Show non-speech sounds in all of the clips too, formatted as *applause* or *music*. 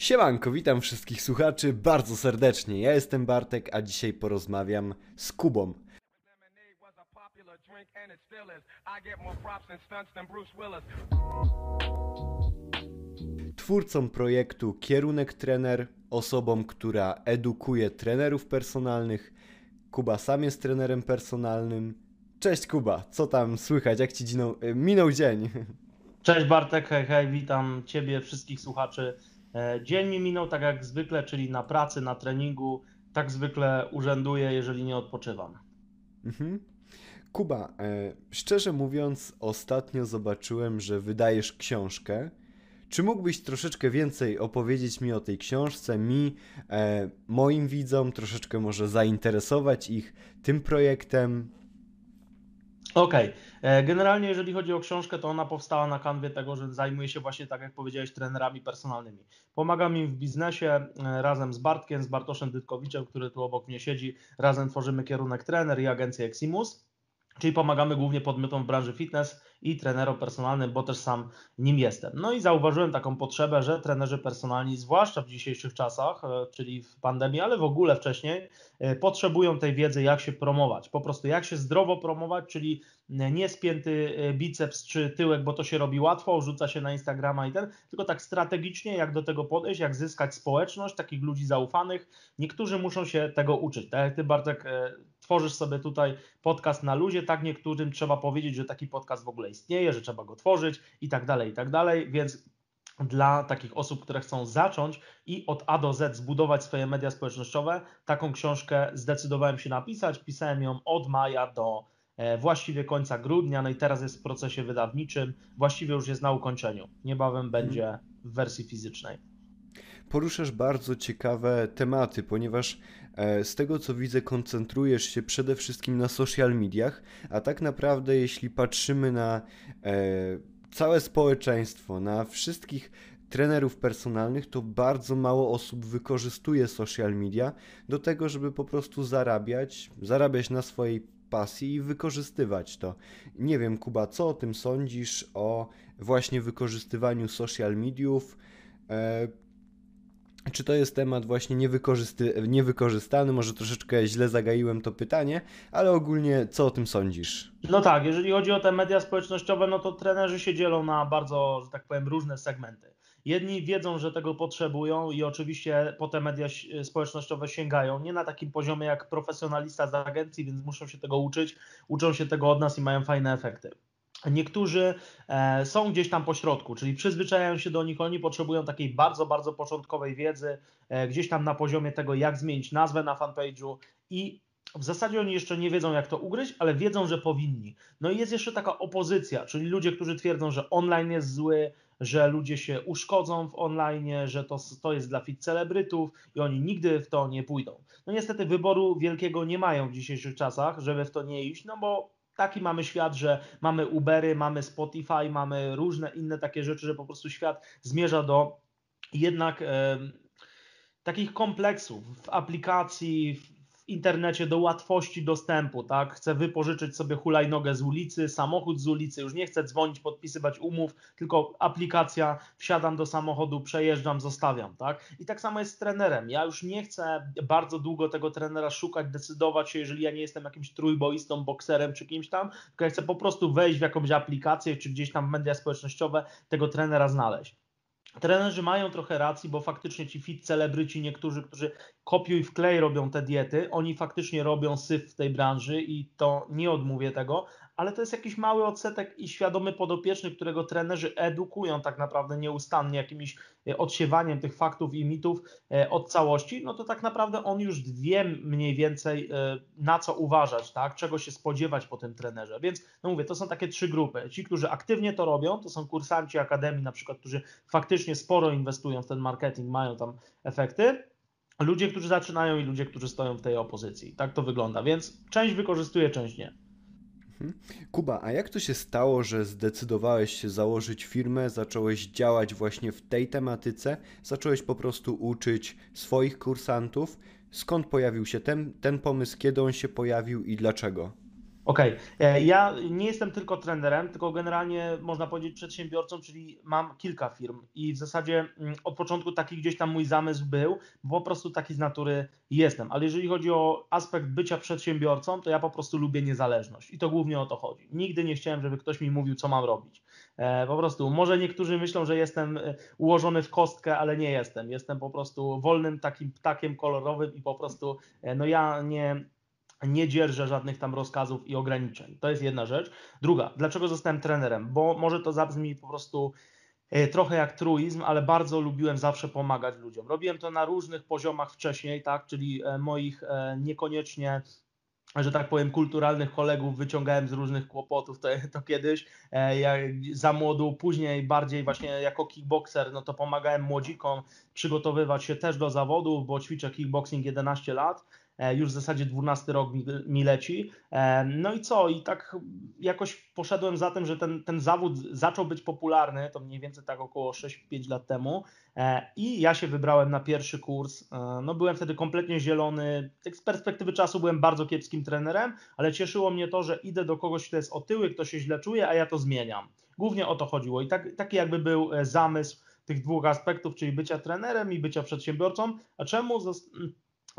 Siemanko, witam wszystkich słuchaczy bardzo serdecznie. Ja jestem Bartek, a dzisiaj porozmawiam z Kubą. Twórcą projektu Kierunek Trener, osobą, która edukuje trenerów personalnych. Kuba sam jest trenerem personalnym. Cześć Kuba, co tam słychać, jak ci dziną, minął dzień? Cześć Bartek, hej, hej, witam Ciebie, wszystkich słuchaczy. E, dzień mi minął tak jak zwykle, czyli na pracy, na treningu. Tak zwykle urzęduję, jeżeli nie odpoczywam. Mhm. Kuba, e, szczerze mówiąc, ostatnio zobaczyłem, że wydajesz książkę. Czy mógłbyś troszeczkę więcej opowiedzieć mi o tej książce, mi, e, moim widzom, troszeczkę może zainteresować ich tym projektem? Okej. Okay. Generalnie, jeżeli chodzi o książkę, to ona powstała na kanwie tego, że zajmuję się właśnie, tak jak powiedziałeś, trenerami personalnymi. Pomagam im w biznesie e, razem z Bartkiem, z Bartoszem Dytkowiczem, który tu obok mnie siedzi. Razem tworzymy kierunek trener i agencję Eximus. Czyli pomagamy głównie podmiotom w branży fitness i trenerom personalnym, bo też sam nim jestem. No i zauważyłem taką potrzebę, że trenerzy personalni, zwłaszcza w dzisiejszych czasach, e, czyli w pandemii, ale w ogóle wcześniej, e, potrzebują tej wiedzy, jak się promować. Po prostu jak się zdrowo promować, czyli nie spięty e, biceps czy tyłek, bo to się robi łatwo, rzuca się na Instagrama i ten, tylko tak strategicznie, jak do tego podejść, jak zyskać społeczność, takich ludzi zaufanych. Niektórzy muszą się tego uczyć. Tak jak ty, Bartek, tworzysz sobie tutaj podcast na luzie, tak niektórym trzeba powiedzieć, że taki podcast w ogóle istnieje, że trzeba go tworzyć i tak dalej, i tak dalej, więc dla takich osób, które chcą zacząć i od A do Z zbudować swoje media społecznościowe, taką książkę zdecydowałem się napisać. Pisałem ją od maja do e, właściwie końca grudnia, no i teraz jest w procesie wydawniczym, właściwie już jest na ukończeniu. Niebawem będzie w wersji fizycznej. Poruszasz bardzo ciekawe tematy, ponieważ E, z tego co widzę, koncentrujesz się przede wszystkim na social mediach, a tak naprawdę, jeśli patrzymy na e, całe społeczeństwo, na wszystkich trenerów personalnych, to bardzo mało osób wykorzystuje social media do tego, żeby po prostu zarabiać, zarabiać na swojej pasji i wykorzystywać to. Nie wiem, Kuba, co o tym sądzisz, o właśnie wykorzystywaniu social mediów? E, czy to jest temat właśnie niewykorzysty, niewykorzystany? Może troszeczkę źle zagaiłem to pytanie, ale ogólnie co o tym sądzisz? No tak, jeżeli chodzi o te media społecznościowe, no to trenerzy się dzielą na bardzo, że tak powiem, różne segmenty. Jedni wiedzą, że tego potrzebują i oczywiście po te media społecznościowe sięgają. Nie na takim poziomie jak profesjonalista z agencji, więc muszą się tego uczyć, uczą się tego od nas i mają fajne efekty. Niektórzy e, są gdzieś tam po środku, czyli przyzwyczajają się do nich, oni potrzebują takiej bardzo, bardzo początkowej wiedzy, e, gdzieś tam na poziomie tego, jak zmienić nazwę na fanpage'u i w zasadzie oni jeszcze nie wiedzą, jak to ugryźć, ale wiedzą, że powinni. No i jest jeszcze taka opozycja, czyli ludzie, którzy twierdzą, że online jest zły, że ludzie się uszkodzą w online, że to, to jest dla fit celebrytów i oni nigdy w to nie pójdą. No niestety wyboru wielkiego nie mają w dzisiejszych czasach, żeby w to nie iść, no bo taki mamy świat, że mamy Ubery, mamy Spotify, mamy różne inne takie rzeczy, że po prostu świat zmierza do jednak e, takich kompleksów w aplikacji, internecie do łatwości dostępu, tak? Chcę wypożyczyć sobie hulajnogę z ulicy, samochód z ulicy, już nie chcę dzwonić, podpisywać umów, tylko aplikacja, wsiadam do samochodu, przejeżdżam, zostawiam, tak? I tak samo jest z trenerem. Ja już nie chcę bardzo długo tego trenera szukać, decydować się, jeżeli ja nie jestem jakimś trójboistą, bokserem czy kimś tam, tylko ja chcę po prostu wejść w jakąś aplikację czy gdzieś tam w media społecznościowe, tego trenera znaleźć. Trenerzy mają trochę racji, bo faktycznie ci fit celebryci, niektórzy, którzy kopiuj wklej robią te diety, oni faktycznie robią syf w tej branży i to nie odmówię tego, ale to jest jakiś mały odsetek i świadomy podopieczny, którego trenerzy edukują tak naprawdę nieustannie jakimś e, odsiewaniem tych faktów i mitów e, od całości, no to tak naprawdę on już wie mniej więcej e, na co uważać, tak, czego się spodziewać po tym trenerze. Więc no mówię, to są takie trzy grupy. Ci, którzy aktywnie to robią, to są kursanci akademii na przykład, którzy faktycznie sporo inwestują w ten marketing, mają tam efekty. Ludzie, którzy zaczynają i ludzie, którzy stoją w tej opozycji. Tak to wygląda. Więc część wykorzystuje, część nie. Mhm. Kuba, a jak to się stało, że zdecydowałeś się założyć firmę, zacząłeś działać właśnie w tej tematyce, zacząłeś po prostu uczyć swoich kursantów? Skąd pojawił się ten, ten pomysł, kiedy on się pojawił i dlaczego? Okej, okay. ja nie jestem tylko trenerem, tylko generalnie można powiedzieć przedsiębiorcą, czyli mam kilka firm i w zasadzie mm, od początku taki gdzieś tam mój zamysł był, bo po prostu taki z natury jestem. Ale jeżeli chodzi o aspekt bycia przedsiębiorcą, to ja po prostu lubię niezależność i to głównie o to chodzi. Nigdy nie chciałem, żeby ktoś mi mówił, co mam robić. E, po prostu, może niektórzy myślą, że jestem e, ułożony w kostkę, ale nie jestem. Jestem po prostu wolnym takim ptakiem kolorowym i po prostu, e, no ja nie nie dzierżę żadnych tam rozkazów i ograniczeń. To jest jedna rzecz. Druga, dlaczego zostałem trenerem? Bo może to zabrzmi po prostu e, trochę jak truizm, ale bardzo lubiłem zawsze pomagać ludziom. Robiłem to na różnych poziomach wcześniej, tak, czyli e, moich e, niekoniecznie że tak powiem, kulturalnych kolegów wyciągałem z różnych kłopotów, to, *laughs* to kiedyś ja za młodu, później bardziej właśnie jako kickboxer, no to pomagałem młodzikom przygotowywać się też do zawodów, bo ćwiczę kickboxing 11 lat już w zasadzie 12 rok mi, mi leci. E, no i co? I tak jakoś poszedłem za tym, że ten, ten zawód zaczął być popularny, to mniej więcej tak około 6-5 lat temu. E, I ja się wybrałem na pierwszy kurs. No byłem wtedy kompletnie zielony. Tak z perspektywy czasu byłem bardzo kiepskim trenerem, ale cieszyło mnie to, że idę do kogoś, kto jest otyły, kto się źle czuje, a ja to zmieniam. Głównie o to chodziło. I tak, taki jakby był zamysł tych dwóch aspektów, czyli bycia trenerem i bycia przedsiębiorcą. A czemu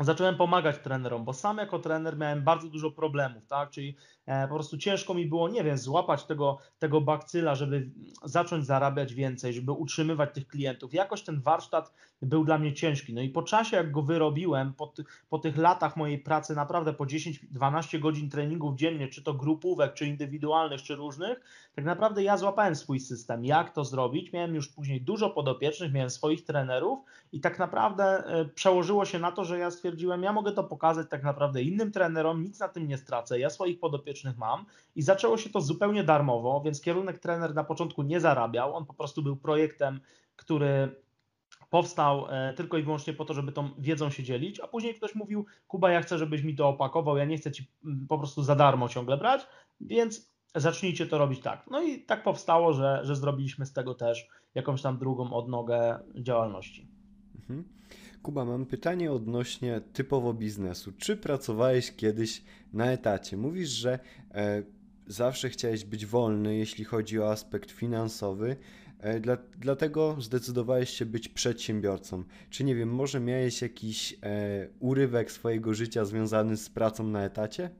zacząłem pomagać trenerom, bo sam jako trener miałem bardzo dużo problemów, tak? Czyli e, po prostu ciężko mi było, nie wiem, złapać tego, tego bakcyla, żeby zacząć zarabiać więcej, żeby utrzymywać tych klientów. Jakoś ten warsztat był dla mnie ciężki. No i po czasie, jak go wyrobiłem, po, ty, po tych latach mojej pracy, naprawdę po 10-12 godzin treningów dziennie, czy to grupówek, czy indywidualnych, czy różnych, tak naprawdę ja złapałem swój system, jak to zrobić. Miałem już później dużo podopiecznych, miałem swoich trenerów i tak naprawdę e, przełożyło się na to, że ja stwierdziłem, ja mogę to pokazać tak naprawdę innym trenerom, nic na tym nie stracę, ja swoich podopiecznych mam i zaczęło się to zupełnie darmowo, więc kierunek trener na początku nie zarabiał, on po prostu był projektem, który powstał e, tylko i wyłącznie po to, żeby tą wiedzą się dzielić, a później ktoś mówił, Kuba, ja chcę, żebyś mi to opakował, ja nie chcę ci mm, po prostu za darmo ciągle brać, więc zacznijcie to robić tak. No i tak powstało, że, że zrobiliśmy z tego też jakąś tam drugą odnogę działalności. Mhm. Kuba, mam pytanie odnośnie typowo biznesu. Czy pracowałeś kiedyś na etacie? Mówisz, że e, zawsze chciałeś być wolny, jeśli chodzi o aspekt finansowy, dla, dlatego zdecydowałeś się być przedsiębiorcą. Czy nie wiem, może miałeś jakiś e, urywek swojego życia związany z pracą na etacie?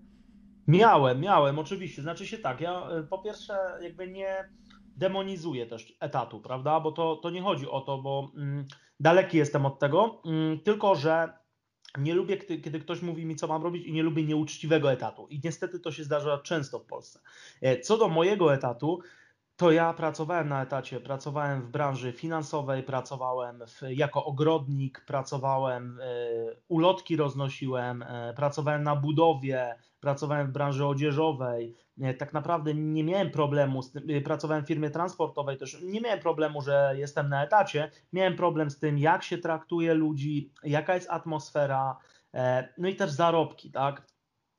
Miałem, miałem, oczywiście. Znaczy się tak, ja e, po pierwsze jakby nie demonizuję też etatu, prawda? Bo to, to nie chodzi o to, bo mm, daleki jestem od tego, mm, tylko że nie lubię, kiedy ktoś mówi mi, co mam robić, i nie lubię nieuczciwego etatu. I niestety to się zdarza często w Polsce. E, co do mojego etatu, to ja pracowałem na etacie, pracowałem w branży finansowej, pracowałem w, jako ogrodnik, pracowałem, y, ulotki roznosiłem, y, pracowałem na budowie, pracowałem w branży odzieżowej. Y, tak naprawdę nie miałem problemu, z tym, pracowałem w firmie transportowej też, nie miałem problemu, że jestem na etacie. Miałem problem z tym, jak się traktuje ludzi, jaka jest atmosfera, no i też zarobki, tak?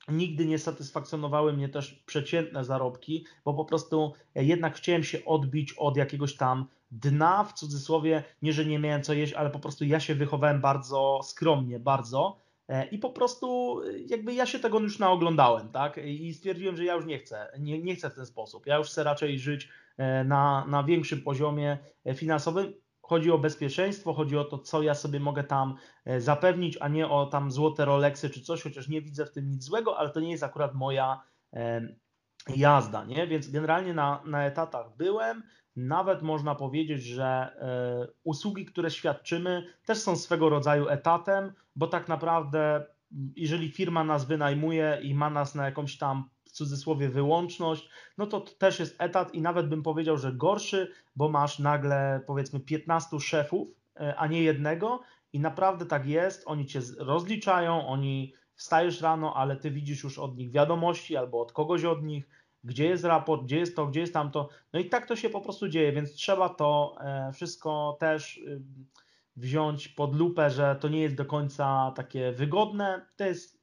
Nigdy nie satysfakcjonowały mnie też przeciętne zarobki, bo po prostu jednak chciałem się odbić od jakiegoś tam dna, w cudzysłowie, nie, że nie miałem co jeść, ale po prostu ja się wychowałem bardzo skromnie, bardzo e, i po prostu jakby ja się tego już naoglądałem, tak? I stwierdziłem, że ja już nie chcę, nie, nie chcę w ten sposób. Ja już chcę raczej żyć e, na, na większym poziomie e, finansowym Chodzi o bezpieczeństwo, chodzi o to, co ja sobie mogę tam e, zapewnić, a nie o tam złote Rolexy czy coś, chociaż nie widzę w tym nic złego, ale to nie jest akurat moja jazda, nie? Więc generalnie na, na etatach byłem, nawet można powiedzieć, że e, usługi, które świadczymy, też są swego rodzaju etatem, bo tak naprawdę, jeżeli firma nas wynajmuje i ma nas na jakąś tam cudzysłowie wyłączność, no to też jest etat i nawet bym powiedział, że gorszy, bo masz nagle powiedzmy 15 szefów, e, a nie jednego i naprawdę tak jest, oni cię rozliczają, oni wstajesz rano, ale ty widzisz już od nich wiadomości albo od kogoś od nich, gdzie jest raport, gdzie jest to, gdzie jest tamto. No i tak to się po prostu dzieje, więc trzeba to e, wszystko też wziąć pod lupę, że to nie jest do końca takie wygodne. To jest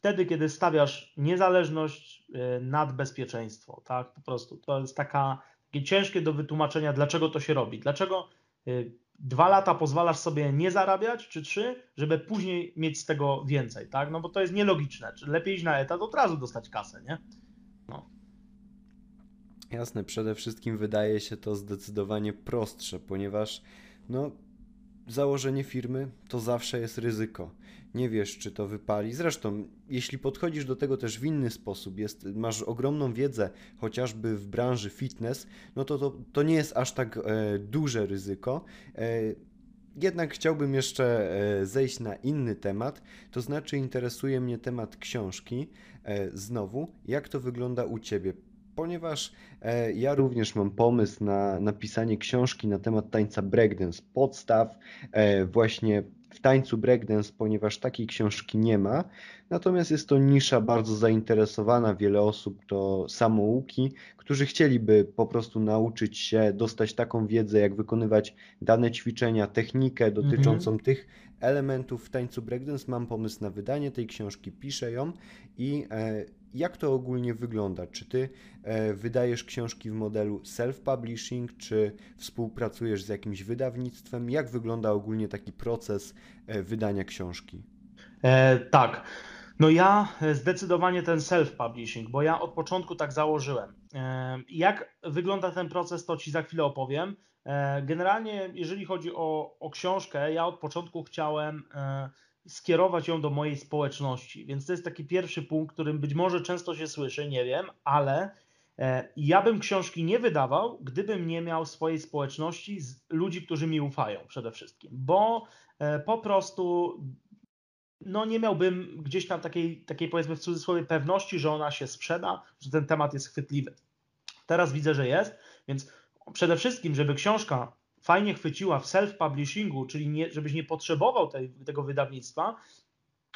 wtedy, kiedy stawiasz niezależność y, nad bezpieczeństwo, tak? Po prostu to jest taka, takie ciężkie do wytłumaczenia, dlaczego to się robi. Dlaczego y, dwa lata pozwalasz sobie nie zarabiać, czy trzy, żeby później mieć z tego więcej, tak? No bo to jest nielogiczne. Czy lepiej iść na etat, od razu dostać kasę, nie? No. Jasne, przede wszystkim wydaje się to zdecydowanie prostsze, ponieważ no, założenie firmy to zawsze jest ryzyko. Nie wiesz, czy to wypali. Zresztą, jeśli podchodzisz do tego też w inny sposób, jest, masz ogromną wiedzę, chociażby w branży fitness, no to to, to nie jest aż tak e, duże ryzyko. E, jednak chciałbym jeszcze e, zejść na inny temat, to znaczy interesuje mnie temat książki. E, znowu, jak to wygląda u Ciebie? Ponieważ e, ja również mam pomysł na napisanie książki na temat tańca breakdance, podstaw e, właśnie w tańcu breakdance, ponieważ takiej książki nie ma. Natomiast jest to nisza bardzo zainteresowana. Wiele osób to samouki, którzy chcieliby po prostu nauczyć się, dostać taką wiedzę, jak wykonywać dane ćwiczenia, technikę dotyczącą mhm. tych elementów w tańcu breakdance. Mam pomysł na wydanie tej książki, piszę ją i e, jak to ogólnie wygląda? Czy ty e, wydajesz książki w modelu self-publishing, czy współpracujesz z jakimś wydawnictwem? Jak wygląda ogólnie taki proces e, wydania książki? E, tak. No ja zdecydowanie ten self-publishing, bo ja od początku tak założyłem. E, jak wygląda ten proces, to Ci za chwilę opowiem. E, generalnie, jeżeli chodzi o, o książkę, ja od początku chciałem e, skierować ją do mojej społeczności. Więc to jest taki pierwszy punkt, którym być może często się słyszy, nie wiem, ale e, ja bym książki nie wydawał, gdybym nie miał swojej społeczności z ludzi, którzy mi ufają przede wszystkim, bo e, po prostu no nie miałbym gdzieś tam takiej, takiej powiedzmy w cudzysłowie pewności, że ona się sprzeda, że ten temat jest chwytliwy. Teraz widzę, że jest, więc przede wszystkim, żeby książka fajnie chwyciła w self-publishingu, czyli nie, żebyś nie potrzebował tej, tego wydawnictwa,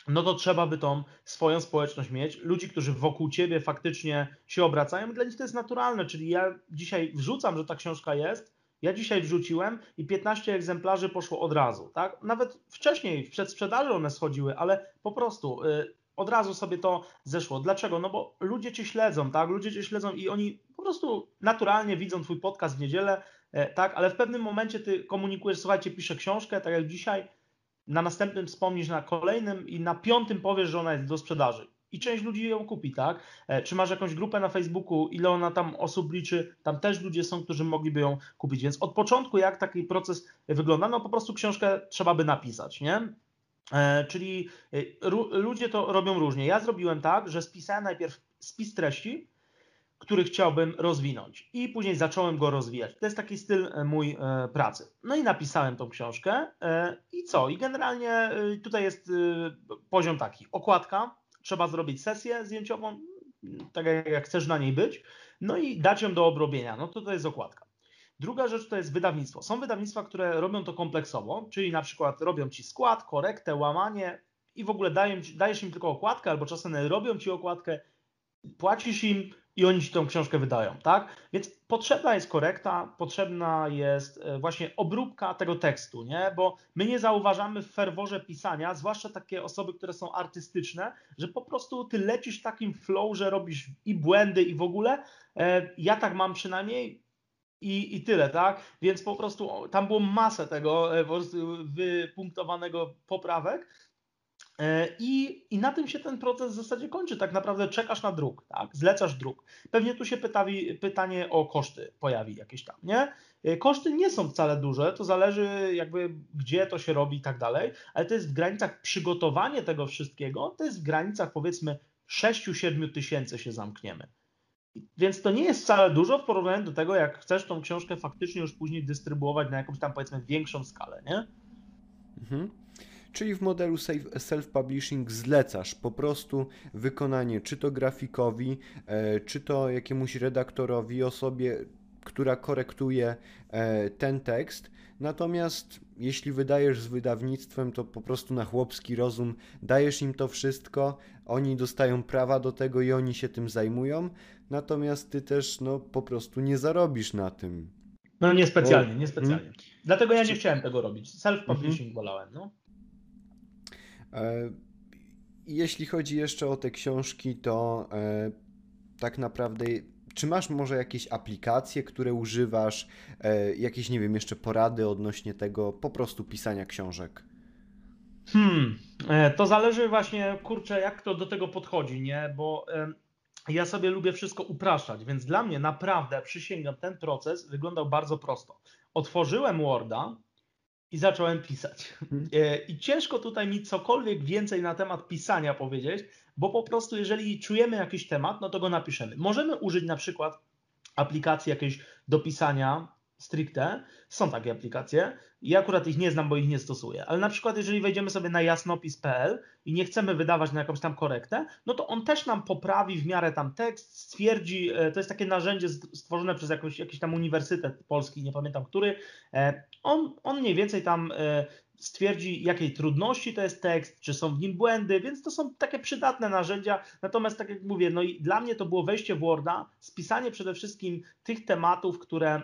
no to trzeba by tą swoją społeczność mieć. Ludzi, którzy wokół ciebie faktycznie się obracają, dla nich to jest naturalne. Czyli ja dzisiaj wrzucam, że ta książka jest, ja dzisiaj wrzuciłem i 15 egzemplarzy poszło od razu. Tak? Nawet wcześniej, w przedsprzedaży one schodziły, ale po prostu y, od razu sobie to zeszło. Dlaczego? No bo ludzie cię śledzą, tak? Ludzie cię śledzą i oni po prostu naturalnie widzą twój podcast w niedzielę, tak, ale w pewnym momencie ty komunikujesz, słuchajcie, piszę książkę, tak jak dzisiaj, na następnym wspomnisz na kolejnym i na piątym powiesz, że ona jest do sprzedaży. I część ludzi ją kupi, tak? E, czy masz jakąś grupę na Facebooku, ile ona tam osób liczy? Tam też ludzie są, którzy mogliby ją kupić. Więc od początku, jak taki proces wygląda, no po prostu książkę trzeba by napisać, nie? E, czyli ludzie to robią różnie. Ja zrobiłem tak, że spisałem najpierw spis treści, który chciałbym rozwinąć. I później zacząłem go rozwijać. To jest taki styl e, mój e, pracy. No i napisałem tą książkę. E, I co? I generalnie tutaj jest poziom taki. Okładka, trzeba zrobić sesję zdjęciową, tak jak chcesz na niej być, no i dać ją do obrobienia. No to to jest okładka. Druga rzecz to jest wydawnictwo. Są wydawnictwa, które robią to kompleksowo, czyli na przykład robią ci skład, korektę, łamanie i w ogóle dają, dajesz im tylko okładkę, albo czasem robią ci okładkę, płacisz im, i oni ci tą książkę wydają, tak? Więc potrzebna jest korekta, potrzebna jest e, właśnie obróbka tego tekstu, nie? Bo my nie zauważamy w ferworze pisania, zwłaszcza takie osoby, które są artystyczne, że po prostu ty lecisz takim flow, że robisz i błędy i w ogóle. E, ja tak mam przynajmniej, i, i tyle, tak? Więc po prostu tam było masę tego e, wypunktowanego poprawek, I, I na tym się ten proces w zasadzie kończy. Tak naprawdę czekasz na druk, tak? zlecasz druk. Pewnie tu się pytawi, pytanie o koszty pojawi jakieś tam, nie? E, koszty nie są wcale duże, to zależy jakby gdzie to się robi i tak dalej, ale to jest w granicach przygotowanie tego wszystkiego, to jest w granicach powiedzmy 6-7 tysięcy się zamkniemy. Więc to nie jest wcale dużo w porównaniu do tego, jak chcesz tą książkę faktycznie już później dystrybuować na jakąś tam powiedzmy większą skalę, nie? Mhm. Czyli w modelu self-publishing zlecasz po prostu wykonanie czy to grafikowi, e, czy to jakiemuś redaktorowi, osobie, która korektuje e, ten tekst. Natomiast jeśli wydajesz z wydawnictwem, to po prostu na chłopski rozum dajesz im to wszystko, oni dostają prawa do tego i oni się tym zajmują, natomiast ty też no, po prostu nie zarobisz na tym. No niespecjalnie, niespecjalnie. Hmm? Dlatego ja nie chciałem tego robić. Self-publishing hmm? wolałem, no. E, jeśli chodzi jeszcze o te książki, to e, tak naprawdę czy masz może jakieś aplikacje, które używasz, e, jakieś, nie wiem, jeszcze porady odnośnie tego po prostu pisania książek? Hmm, to zależy właśnie, kurczę, jak to do tego podchodzi, nie? Bo ja sobie lubię wszystko upraszczać, więc dla mnie naprawdę, przysięgam, ten proces wyglądał bardzo prosto. Otworzyłem Worda i zacząłem pisać. Mhm. E, I ciężko tutaj mi cokolwiek więcej na temat pisania powiedzieć, bo po prostu jeżeli czujemy jakiś temat, no to go napiszemy. Możemy użyć na przykład aplikacji jakiejś do pisania stricte. Są takie aplikacje. Ja akurat ich nie znam, bo ich nie stosuję. Ale na przykład, jeżeli wejdziemy sobie na jasnopis.pl i nie chcemy wydawać na jakąś tam korektę, no to on też nam poprawi w miarę tam tekst, stwierdzi, e, to jest takie narzędzie stworzone przez jakąś, jakiś tam uniwersytet polski, nie pamiętam który. E, on, on mniej więcej tam e, stwierdzi, jakiej trudności to jest tekst, czy są w nim błędy, więc to są takie przydatne narzędzia. Natomiast, tak jak mówię, no i dla mnie to było wejście w Worda, spisanie przede wszystkim tych tematów, które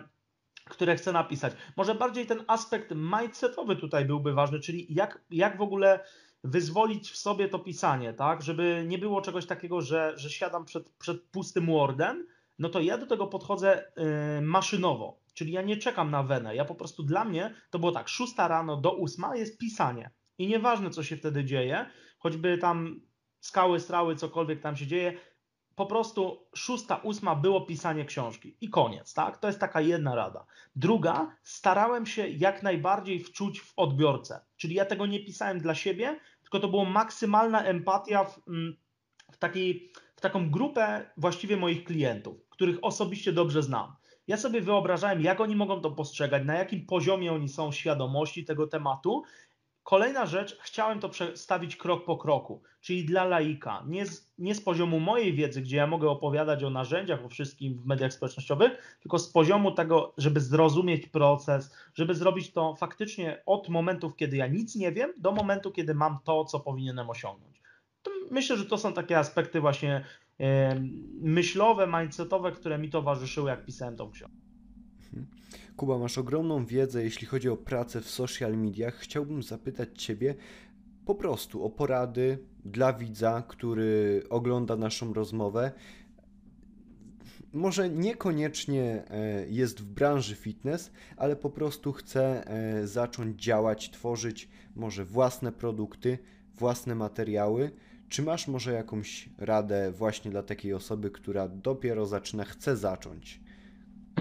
które chcę napisać. Może bardziej ten aspekt mindsetowy tutaj byłby ważny, czyli jak, jak w ogóle wyzwolić w sobie to pisanie, tak? Żeby nie było czegoś takiego, że, że siadam przed, przed pustym Wordem, no to ja do tego podchodzę yy, maszynowo, czyli ja nie czekam na wenę. Ja po prostu dla mnie to było tak, 6 rano do 8 jest pisanie. I nieważne, co się wtedy dzieje, choćby tam skały, strały, cokolwiek tam się dzieje, po prostu szósta, ósma było pisanie książki i koniec, tak? To jest taka jedna rada. Druga, starałem się jak najbardziej wczuć w odbiorcę, czyli ja tego nie pisałem dla siebie, tylko to była maksymalna empatia w, mm, w, takiej, w taką grupę właściwie moich klientów, których osobiście dobrze znam. Ja sobie wyobrażałem, jak oni mogą to postrzegać, na jakim poziomie oni są świadomości tego tematu Kolejna rzecz, chciałem to przedstawić krok po kroku, czyli dla laika, nie z, nie z poziomu mojej wiedzy, gdzie ja mogę opowiadać o narzędziach, o wszystkim w mediach społecznościowych, tylko z poziomu tego, żeby zrozumieć proces, żeby zrobić to faktycznie od momentów, kiedy ja nic nie wiem, do momentu, kiedy mam to, co powinienem osiągnąć. To myślę, że to są takie aspekty właśnie myślowe, mindsetowe, które mi towarzyszyły, jak pisałem tą książkę. Kuba, masz ogromną wiedzę, jeśli chodzi o pracę w social mediach. Chciałbym zapytać Ciebie po prostu o porady dla widza, który ogląda naszą rozmowę. Może niekoniecznie e, jest w branży fitness, ale po prostu chce e, zacząć działać, tworzyć może własne produkty, własne materiały. Czy masz może jakąś radę właśnie dla takiej osoby, która dopiero zaczyna, chce zacząć?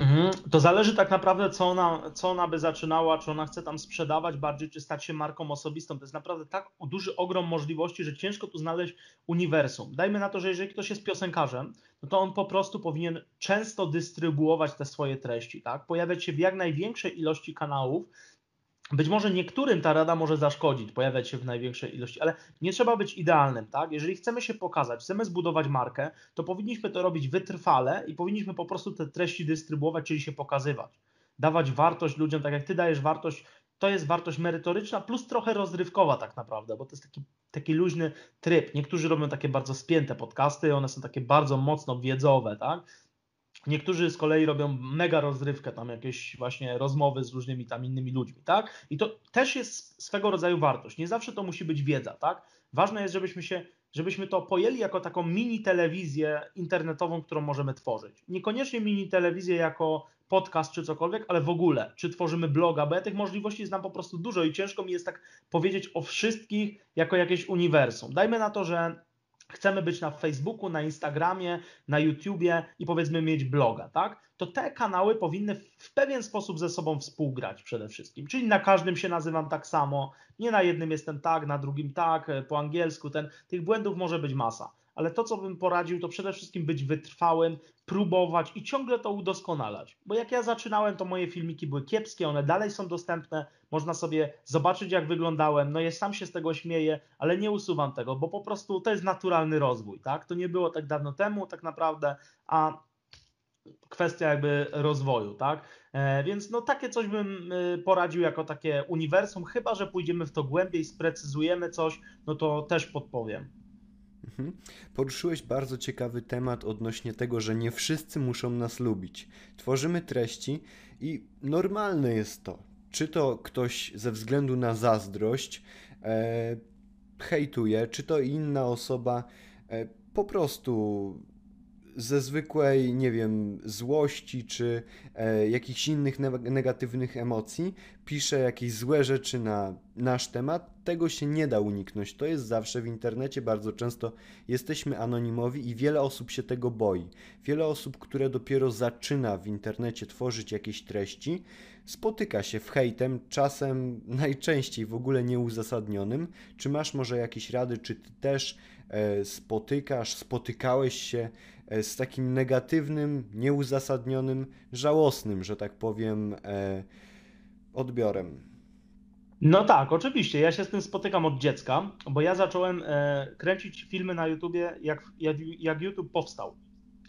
Mhm. To zależy tak naprawdę, co ona, co ona by zaczynała, czy ona chce tam sprzedawać bardziej, czy stać się marką osobistą. To jest naprawdę tak duży ogrom możliwości, że ciężko tu znaleźć uniwersum. Dajmy na to, że jeżeli ktoś jest piosenkarzem, no to on po prostu powinien często dystrybuować te swoje treści, tak? Pojawiać się w jak największej ilości kanałów, być może niektórym ta rada może zaszkodzić, pojawiać się w największej ilości, ale nie trzeba być idealnym, tak? Jeżeli chcemy się pokazać, chcemy zbudować markę, to powinniśmy to robić wytrwale i powinniśmy po prostu te treści dystrybuować, czyli się pokazywać. Dawać wartość ludziom, tak jak ty dajesz wartość, to jest wartość merytoryczna plus trochę rozrywkowa tak naprawdę, bo to jest taki, taki luźny tryb. Niektórzy robią takie bardzo spięte podcasty, one są takie bardzo mocno wiedzowe, tak? Niektórzy z kolei robią mega rozrywkę, tam jakieś właśnie rozmowy z różnymi tam innymi ludźmi, tak? I to też jest swego rodzaju wartość. Nie zawsze to musi być wiedza, tak? Ważne jest, żebyśmy się, żebyśmy to pojęli jako taką mini telewizję internetową, którą możemy tworzyć. Niekoniecznie mini telewizję jako podcast czy cokolwiek, ale w ogóle, czy tworzymy bloga, bo ja tych możliwości znam po prostu dużo i ciężko mi jest tak powiedzieć o wszystkich jako jakieś uniwersum. Dajmy na to, że chcemy być na Facebooku, na Instagramie, na YouTubie i powiedzmy mieć bloga, tak? To te kanały powinny w pewien sposób ze sobą współgrać przede wszystkim. Czyli na każdym się nazywam tak samo, nie na jednym jestem tak, na drugim tak, po angielsku ten. Tych błędów może być masa ale to, co bym poradził, to przede wszystkim być wytrwałym, próbować i ciągle to udoskonalać. Bo jak ja zaczynałem, to moje filmiki były kiepskie, one dalej są dostępne, można sobie zobaczyć, jak wyglądałem. No ja sam się z tego śmieję, ale nie usuwam tego, bo po prostu to jest naturalny rozwój, tak? To nie było tak dawno temu, tak naprawdę, a kwestia jakby rozwoju, tak? E, więc no takie coś bym e, poradził jako takie uniwersum, chyba że pójdziemy w to głębiej, sprecyzujemy coś, no to też podpowiem. Mhm. Poruszyłeś bardzo ciekawy temat odnośnie tego, że nie wszyscy muszą nas lubić. Tworzymy treści i normalne jest to. Czy to ktoś ze względu na zazdrość e, hejtuje, czy to inna osoba e, po prostu ze zwykłej, nie wiem, złości czy e, jakichś innych ne negatywnych emocji pisze jakieś złe rzeczy na nasz temat, tego się nie da uniknąć. To jest zawsze w internecie, bardzo często jesteśmy anonimowi i wiele osób się tego boi. Wiele osób, które dopiero zaczyna w internecie tworzyć jakieś treści, spotyka się w hejtem, czasem *laughs* najczęściej w ogóle nieuzasadnionym. Czy masz może jakieś rady, czy ty też e, spotykasz, spotykałeś się z takim negatywnym, nieuzasadnionym, żałosnym, że tak powiem, e, odbiorem? No tak, oczywiście. Ja się z tym spotykam od dziecka, bo ja zacząłem kręcić filmy na YouTubie, jak, jak, jak YouTube powstał.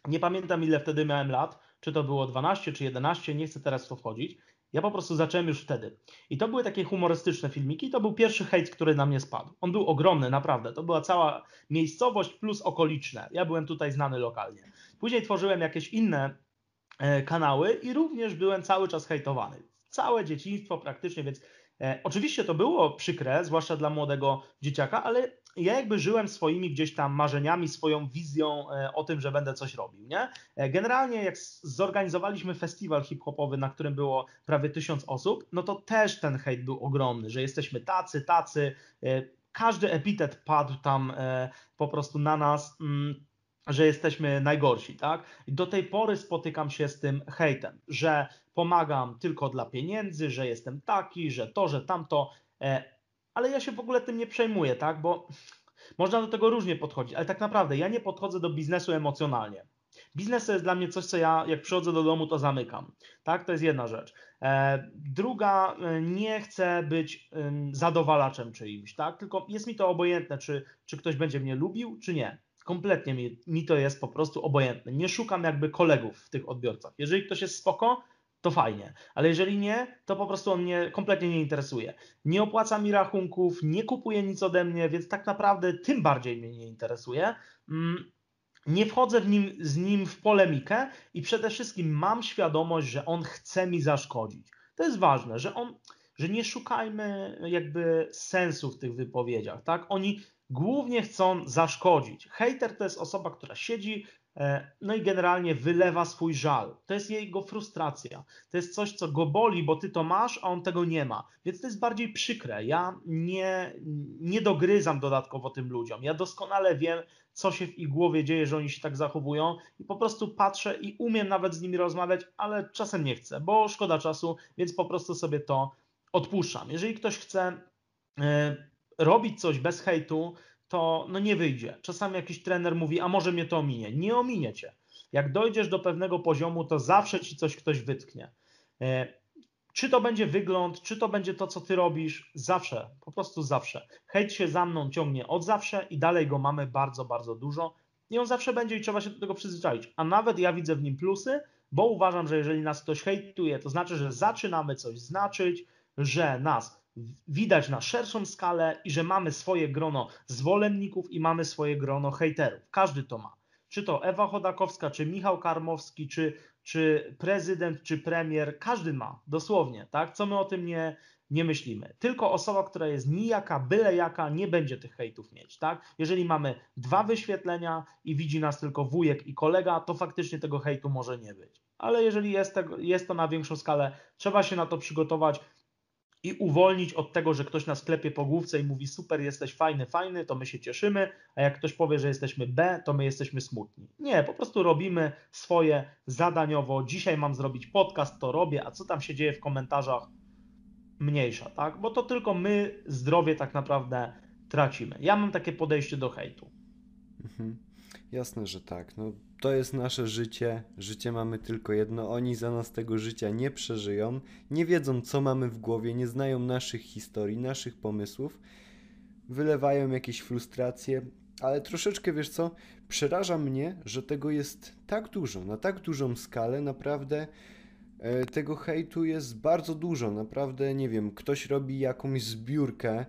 Nie pamiętam ile wtedy miałem lat, czy to było 12 czy 11, nie chcę teraz w to wchodzić. Ja po prostu zacząłem już wtedy. I to były takie humorystyczne filmiki. To był pierwszy hejt, który na mnie spadł. On był ogromny, naprawdę. To była cała miejscowość plus okoliczne. Ja byłem tutaj znany lokalnie. Później tworzyłem jakieś inne e, kanały i również byłem cały czas hejtowany. Całe dzieciństwo praktycznie, więc e, oczywiście to było przykre, zwłaszcza dla młodego dzieciaka, ale ja jakby żyłem swoimi gdzieś tam marzeniami, swoją wizją e, o tym, że będę coś robił, nie? E, generalnie jak zorganizowaliśmy festiwal hip-hopowy, na którym było prawie tysiąc osób, no to też ten hejt był ogromny, że jesteśmy tacy, tacy, e, każdy epitet padł tam po prostu na nas, mm, że jesteśmy najgorsi, tak? I do tej pory spotykam się z tym hejtem, że pomagam tylko dla pieniędzy, że jestem taki, że to, że tamto ale ja się w ogóle tym nie przejmuję, tak? Bo można do tego różnie podchodzić, ale tak naprawdę ja nie podchodzę do biznesu emocjonalnie. Biznes to jest dla mnie coś, co ja jak przychodzę do domu, to zamykam. Tak, to jest jedna rzecz. E, druga, e, nie chcę być zadowalaczem czyimś, tak? Tylko jest mi to obojętne, czy, czy ktoś będzie mnie lubił, czy nie. Kompletnie mi, mi to jest po prostu obojętne. Nie szukam jakby kolegów w tych odbiorcach. Jeżeli ktoś jest spoko, to fajnie. Ale jeżeli nie, to po prostu on mnie kompletnie nie interesuje. Nie opłaca mi rachunków, nie kupuje nic ode mnie, więc tak naprawdę tym bardziej mnie nie interesuje. Mm, nie wchodzę w nim, z nim w polemikę i przede wszystkim mam świadomość, że on chce mi zaszkodzić. To jest ważne, że on, że nie szukajmy jakby sensu w tych wypowiedziach, tak? Oni głównie chcą zaszkodzić. Hater to jest osoba, która siedzi no i generalnie wylewa swój żal. To jest jego frustracja. To jest coś, co go boli, bo ty to masz, a on tego nie ma. Więc to jest bardziej przykre. Ja nie, nie dogryzam dodatkowo tym ludziom. Ja doskonale wiem, co się w ich głowie dzieje, że oni się tak zachowują i po prostu patrzę i umiem nawet z nimi rozmawiać, ale czasem nie chcę, bo szkoda czasu, więc po prostu sobie to odpuszczam. Jeżeli ktoś chce e, robić coś bez hejtu, to no nie wyjdzie. Czasami jakiś trener mówi, a może mnie to ominie. Nie ominie cię. Jak dojdziesz do pewnego poziomu, to zawsze ci coś ktoś wytknie. E, czy to będzie wygląd, czy to będzie to, co ty robisz, zawsze, po prostu zawsze. Hejt się za mną ciągnie od zawsze i dalej go mamy bardzo, bardzo dużo. I on zawsze będzie i trzeba się do tego przyzwyczaić. A nawet ja widzę w nim plusy, bo uważam, że jeżeli nas ktoś hejtuje, to znaczy, że zaczynamy coś znaczyć, że nas widać na szerszą skalę i że mamy swoje grono zwolenników i mamy swoje grono hejterów. Każdy to ma. Czy to Ewa Chodakowska, czy Michał Karmowski, czy, czy prezydent, czy premier, każdy ma, dosłownie, tak? Co my o tym nie, nie myślimy. Tylko osoba, która jest nijaka, byle jaka, nie będzie tych hejtów mieć, tak? Jeżeli mamy dwa wyświetlenia i widzi nas tylko wujek i kolega, to faktycznie tego hejtu może nie być. Ale jeżeli jest, jest to na większą skalę, trzeba się na to przygotować i uwolnić od tego, że ktoś nas klepie po główce i mówi super, jesteś fajny, fajny, to my się cieszymy, a jak ktoś powie, że jesteśmy B, to my jesteśmy smutni. Nie, po prostu robimy swoje zadaniowo. Dzisiaj mam zrobić podcast, to robię, a co tam się dzieje w komentarzach? Mniejsza, tak? Bo to tylko my zdrowie tak naprawdę tracimy. Ja mam takie podejście do hejtu. Mhm. Jasne, że tak. No, to jest nasze życie. Życie mamy tylko jedno. Oni za nas tego życia nie przeżyją. Nie wiedzą, co mamy w głowie, nie znają naszych historii, naszych pomysłów. Wylewają jakieś frustracje, ale troszeczkę wiesz co? Przeraża mnie, że tego jest tak dużo, na tak dużą skalę. Naprawdę e, tego hejtu jest bardzo dużo. Naprawdę, nie wiem, ktoś robi jakąś zbiórkę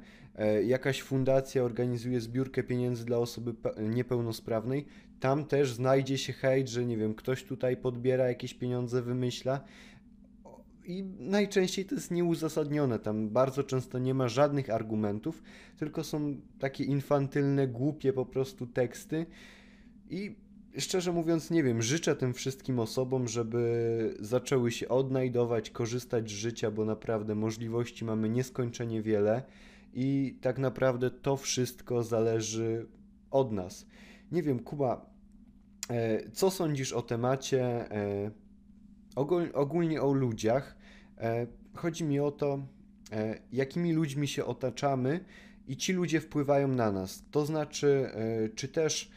jakaś fundacja organizuje zbiórkę pieniędzy dla osoby niepełnosprawnej, tam też znajdzie się hejt, że nie wiem, ktoś tutaj podbiera jakieś pieniądze, wymyśla. I najczęściej to jest nieuzasadnione. Tam bardzo często nie ma żadnych argumentów, tylko są takie infantylne, głupie po prostu teksty. I szczerze mówiąc, nie wiem, życzę tym wszystkim osobom, żeby zaczęły się odnajdować, korzystać z życia, bo naprawdę możliwości mamy nieskończenie wiele i tak naprawdę to wszystko zależy od nas. Nie wiem, Kuba, e, co sądzisz o temacie e, ogólnie o ludziach? E, chodzi mi o to, jakimi ludźmi się otaczamy i ci ludzie wpływają na nas. To znaczy, czy też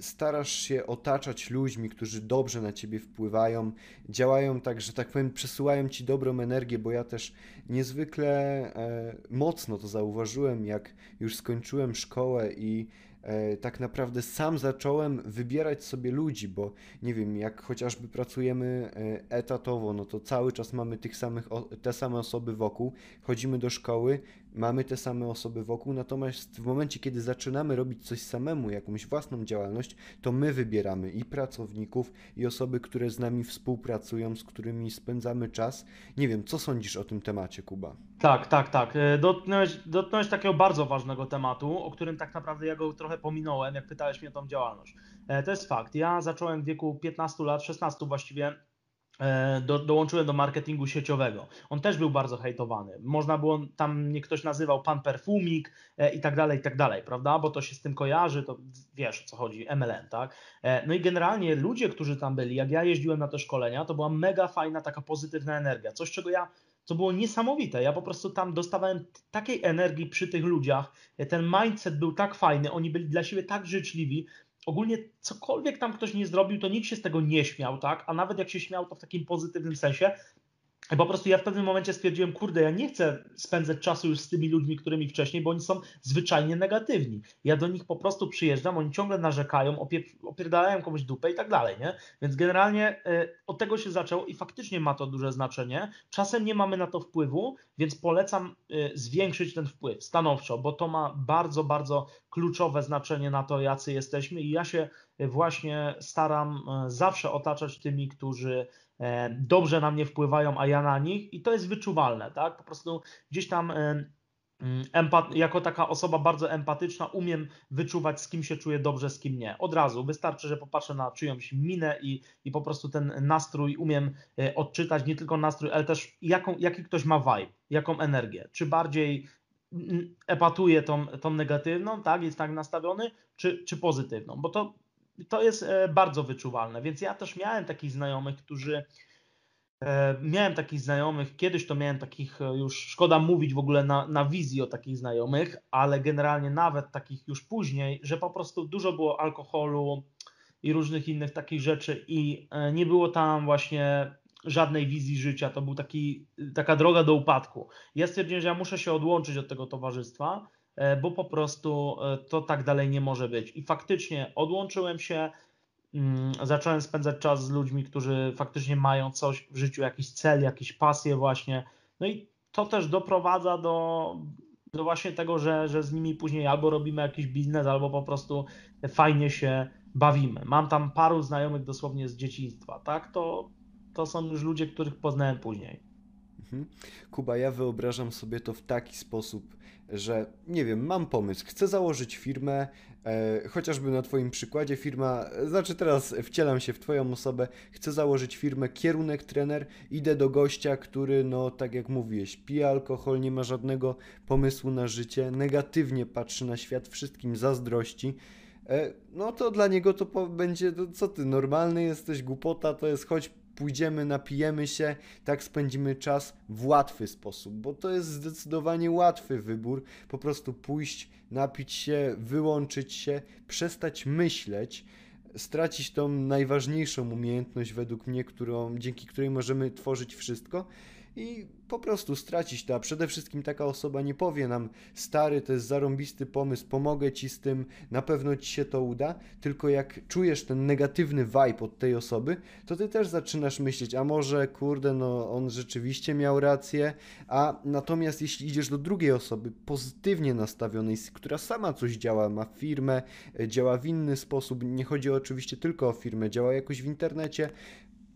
starasz się otaczać ludźmi, którzy dobrze na ciebie wpływają, działają tak, że tak powiem, przesyłają ci dobrą energię, bo ja też niezwykle mocno to zauważyłem, jak już skończyłem szkołę i E, tak naprawdę sam zacząłem wybierać sobie ludzi, bo nie wiem, jak chociażby pracujemy e, etatowo, no to cały czas mamy tych samych, te same osoby wokół, chodzimy do szkoły, mamy te same osoby wokół, natomiast w momencie, kiedy zaczynamy robić coś samemu, jakąś własną działalność, to my wybieramy i pracowników, i osoby, które z nami współpracują, z którymi spędzamy czas. Nie wiem, co sądzisz o tym temacie, Kuba? Tak, tak, tak. E, dotknąłeś, dotknąłeś takiego bardzo ważnego tematu, o którym tak naprawdę ja go trochę pominąłem, jak pytałeś mnie o tą działalność. E, to jest fakt. Ja zacząłem w wieku 15 lat, 16 właściwie, do, dołączyłem do marketingu sieciowego. On też był bardzo hejtowany. Można było, tam mnie ktoś nazywał pan perfumik e, i tak dalej, i tak dalej, prawda? Bo to się z tym kojarzy, to wiesz o co chodzi, MLM, tak? E, no i generalnie ludzie, którzy tam byli, jak ja jeździłem na te szkolenia, to była mega fajna, taka pozytywna energia. Coś, czego ja co było niesamowite. Ja po prostu tam dostawałem takiej energii przy tych ludziach. Ten mindset był tak fajny, oni byli dla siebie tak życzliwi, ogólnie cokolwiek tam ktoś nie zrobił, to nikt się z tego nie śmiał, tak? A nawet jak się śmiał, to w takim pozytywnym sensie. Po prostu ja w pewnym momencie stwierdziłem, kurde, ja nie chcę spędzać czasu już z tymi ludźmi, którymi wcześniej, bo oni są zwyczajnie negatywni. Ja do nich po prostu przyjeżdżam, oni ciągle narzekają, opier opierdają komuś dupę i tak dalej, nie? Więc generalnie y, od tego się zaczęło i faktycznie ma to duże znaczenie. Czasem nie mamy na to wpływu, więc polecam y, zwiększyć ten wpływ stanowczo, bo to ma bardzo, bardzo kluczowe znaczenie na to, jacy jesteśmy i ja się właśnie staram y, zawsze otaczać tymi, którzy dobrze na mnie wpływają, a ja na nich i to jest wyczuwalne, tak? Po prostu gdzieś tam e, mm, empat, jako taka osoba bardzo empatyczna umiem wyczuwać, z kim się czuję dobrze, z kim nie. Od razu wystarczy, że popatrzę na czyjąś minę i, i po prostu ten nastrój umiem e, odczytać, nie tylko nastrój, ale też jaką, jaki ktoś ma vibe, jaką energię. Czy bardziej mm, epatuje tą, tą negatywną, tak, jest tak nastawiony, czy, czy pozytywną, bo to to jest e, bardzo wyczuwalne. Więc ja też miałem takich znajomych, którzy. E, miałem takich znajomych, kiedyś to miałem takich, e, już szkoda mówić w ogóle na, na wizji o takich znajomych, ale generalnie nawet takich już później, że po prostu dużo było alkoholu i różnych innych takich rzeczy i nie było tam właśnie żadnej wizji życia. To był taki, taka droga do upadku. Ja stwierdziłem, że ja muszę się odłączyć od tego towarzystwa bo po prostu e, to tak dalej nie może być. I faktycznie odłączyłem się, mm, zacząłem spędzać czas z ludźmi, którzy faktycznie mają coś w życiu, jakiś cel, jakieś pasje właśnie. No i to też doprowadza do, do właśnie tego, że, że z nimi później albo robimy jakiś biznes, albo po prostu fajnie się bawimy. Mam tam paru znajomych dosłownie z dzieciństwa, tak? To, to są już ludzie, których poznałem później. Mhm. Kuba, ja wyobrażam sobie to w taki sposób, że nie wiem, mam pomysł, chcę założyć firmę, e, chociażby na Twoim przykładzie firma, znaczy teraz wcielam się w Twoją osobę, chcę założyć firmę kierunek trener, idę do gościa, który, no tak jak mówiłeś, pije alkohol, nie ma żadnego pomysłu na życie, negatywnie patrzy na świat, wszystkim zazdrości. E, no to dla niego to będzie, co ty, normalny jesteś, głupota, to jest chodź pójdziemy, napijemy się, tak spędzimy czas w łatwy sposób, bo to jest zdecydowanie łatwy wybór. Po prostu pójść, napić się, wyłączyć się, przestać myśleć, stracić tą najważniejszą umiejętność według mnie, którą, dzięki której możemy tworzyć wszystko i po prostu stracić to, a przede wszystkim taka osoba nie powie nam, stary, to jest zarąbisty pomysł, pomogę ci z tym, na pewno ci się to uda, tylko jak czujesz ten negatywny vibe od tej osoby, to ty też zaczynasz myśleć, a może, kurde, no on rzeczywiście miał rację, a natomiast jeśli idziesz do drugiej osoby, pozytywnie nastawionej, która sama coś działa, ma firmę, działa w inny sposób, nie chodzi oczywiście tylko o firmę, działa jakoś w internecie,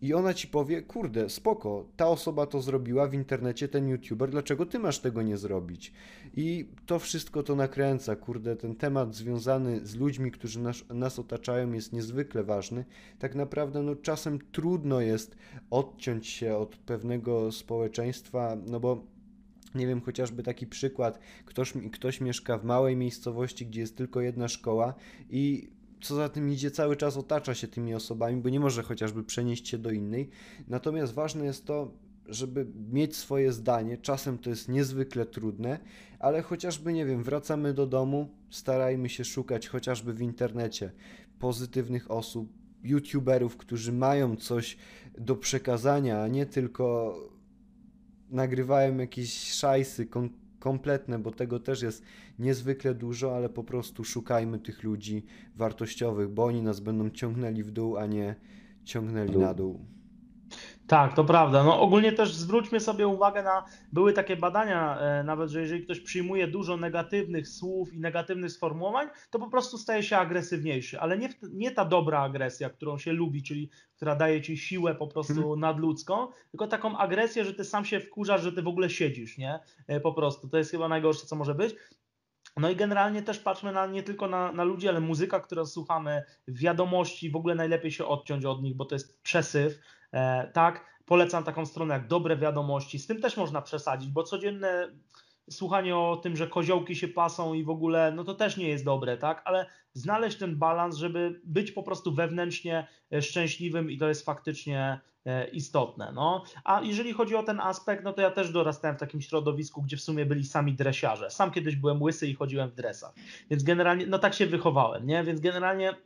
i ona ci powie, kurde, spoko, ta osoba to zrobiła w internecie, ten youtuber, dlaczego ty masz tego nie zrobić? I to wszystko to nakręca, kurde, ten temat związany z ludźmi, którzy nas, nas otaczają jest niezwykle ważny. Tak naprawdę, no czasem trudno jest odciąć się od pewnego społeczeństwa, no bo nie wiem, chociażby taki przykład, ktoś, ktoś mieszka w małej miejscowości, gdzie jest tylko jedna szkoła i co za tym idzie, cały czas otacza się tymi osobami, bo nie może chociażby przenieść się do innej. Natomiast ważne jest to, żeby mieć swoje zdanie. Czasem to jest niezwykle trudne, ale chociażby, nie wiem, wracamy do domu, starajmy się szukać chociażby w internecie pozytywnych osób, youtuberów, którzy mają coś do przekazania, a nie tylko nagrywają jakieś szajsy kompletne, bo tego też jest niezwykle dużo, ale po prostu szukajmy tych ludzi wartościowych, bo oni nas będą ciągnęli w dół, a nie ciągnęli na dół. Tak, to prawda. No ogólnie też zwróćmy sobie uwagę na, były takie badania, e, nawet, że jeżeli ktoś przyjmuje dużo negatywnych słów i negatywnych sformułowań, to po prostu staje się agresywniejszy, ale nie, nie ta dobra agresja, którą się lubi, czyli która daje ci siłę po prostu hmm. nadludzką, tylko taką agresję, że ty sam się wkurzasz, że ty w ogóle siedzisz, nie? E, po prostu. To jest chyba najgorsze, co może być. No i generalnie też patrzmy na, nie tylko na, na ludzi, ale muzyka, którą słuchamy, wiadomości, w ogóle najlepiej się odciąć od nich, bo to jest przesyw tak, polecam taką stronę jak Dobre Wiadomości. Z tym też można przesadzić, bo codzienne słuchanie o tym, że koziołki się pasą i w ogóle, no to też nie jest dobre, tak? Ale znaleźć ten balans, żeby być po prostu wewnętrznie e, szczęśliwym i to jest faktycznie e, istotne. No. A jeżeli chodzi o ten aspekt, no to ja też dorastałem w takim środowisku, gdzie w sumie byli sami dresiarze. Sam kiedyś byłem łysy i chodziłem w dresach. Więc generalnie, no tak się wychowałem, nie? Więc generalnie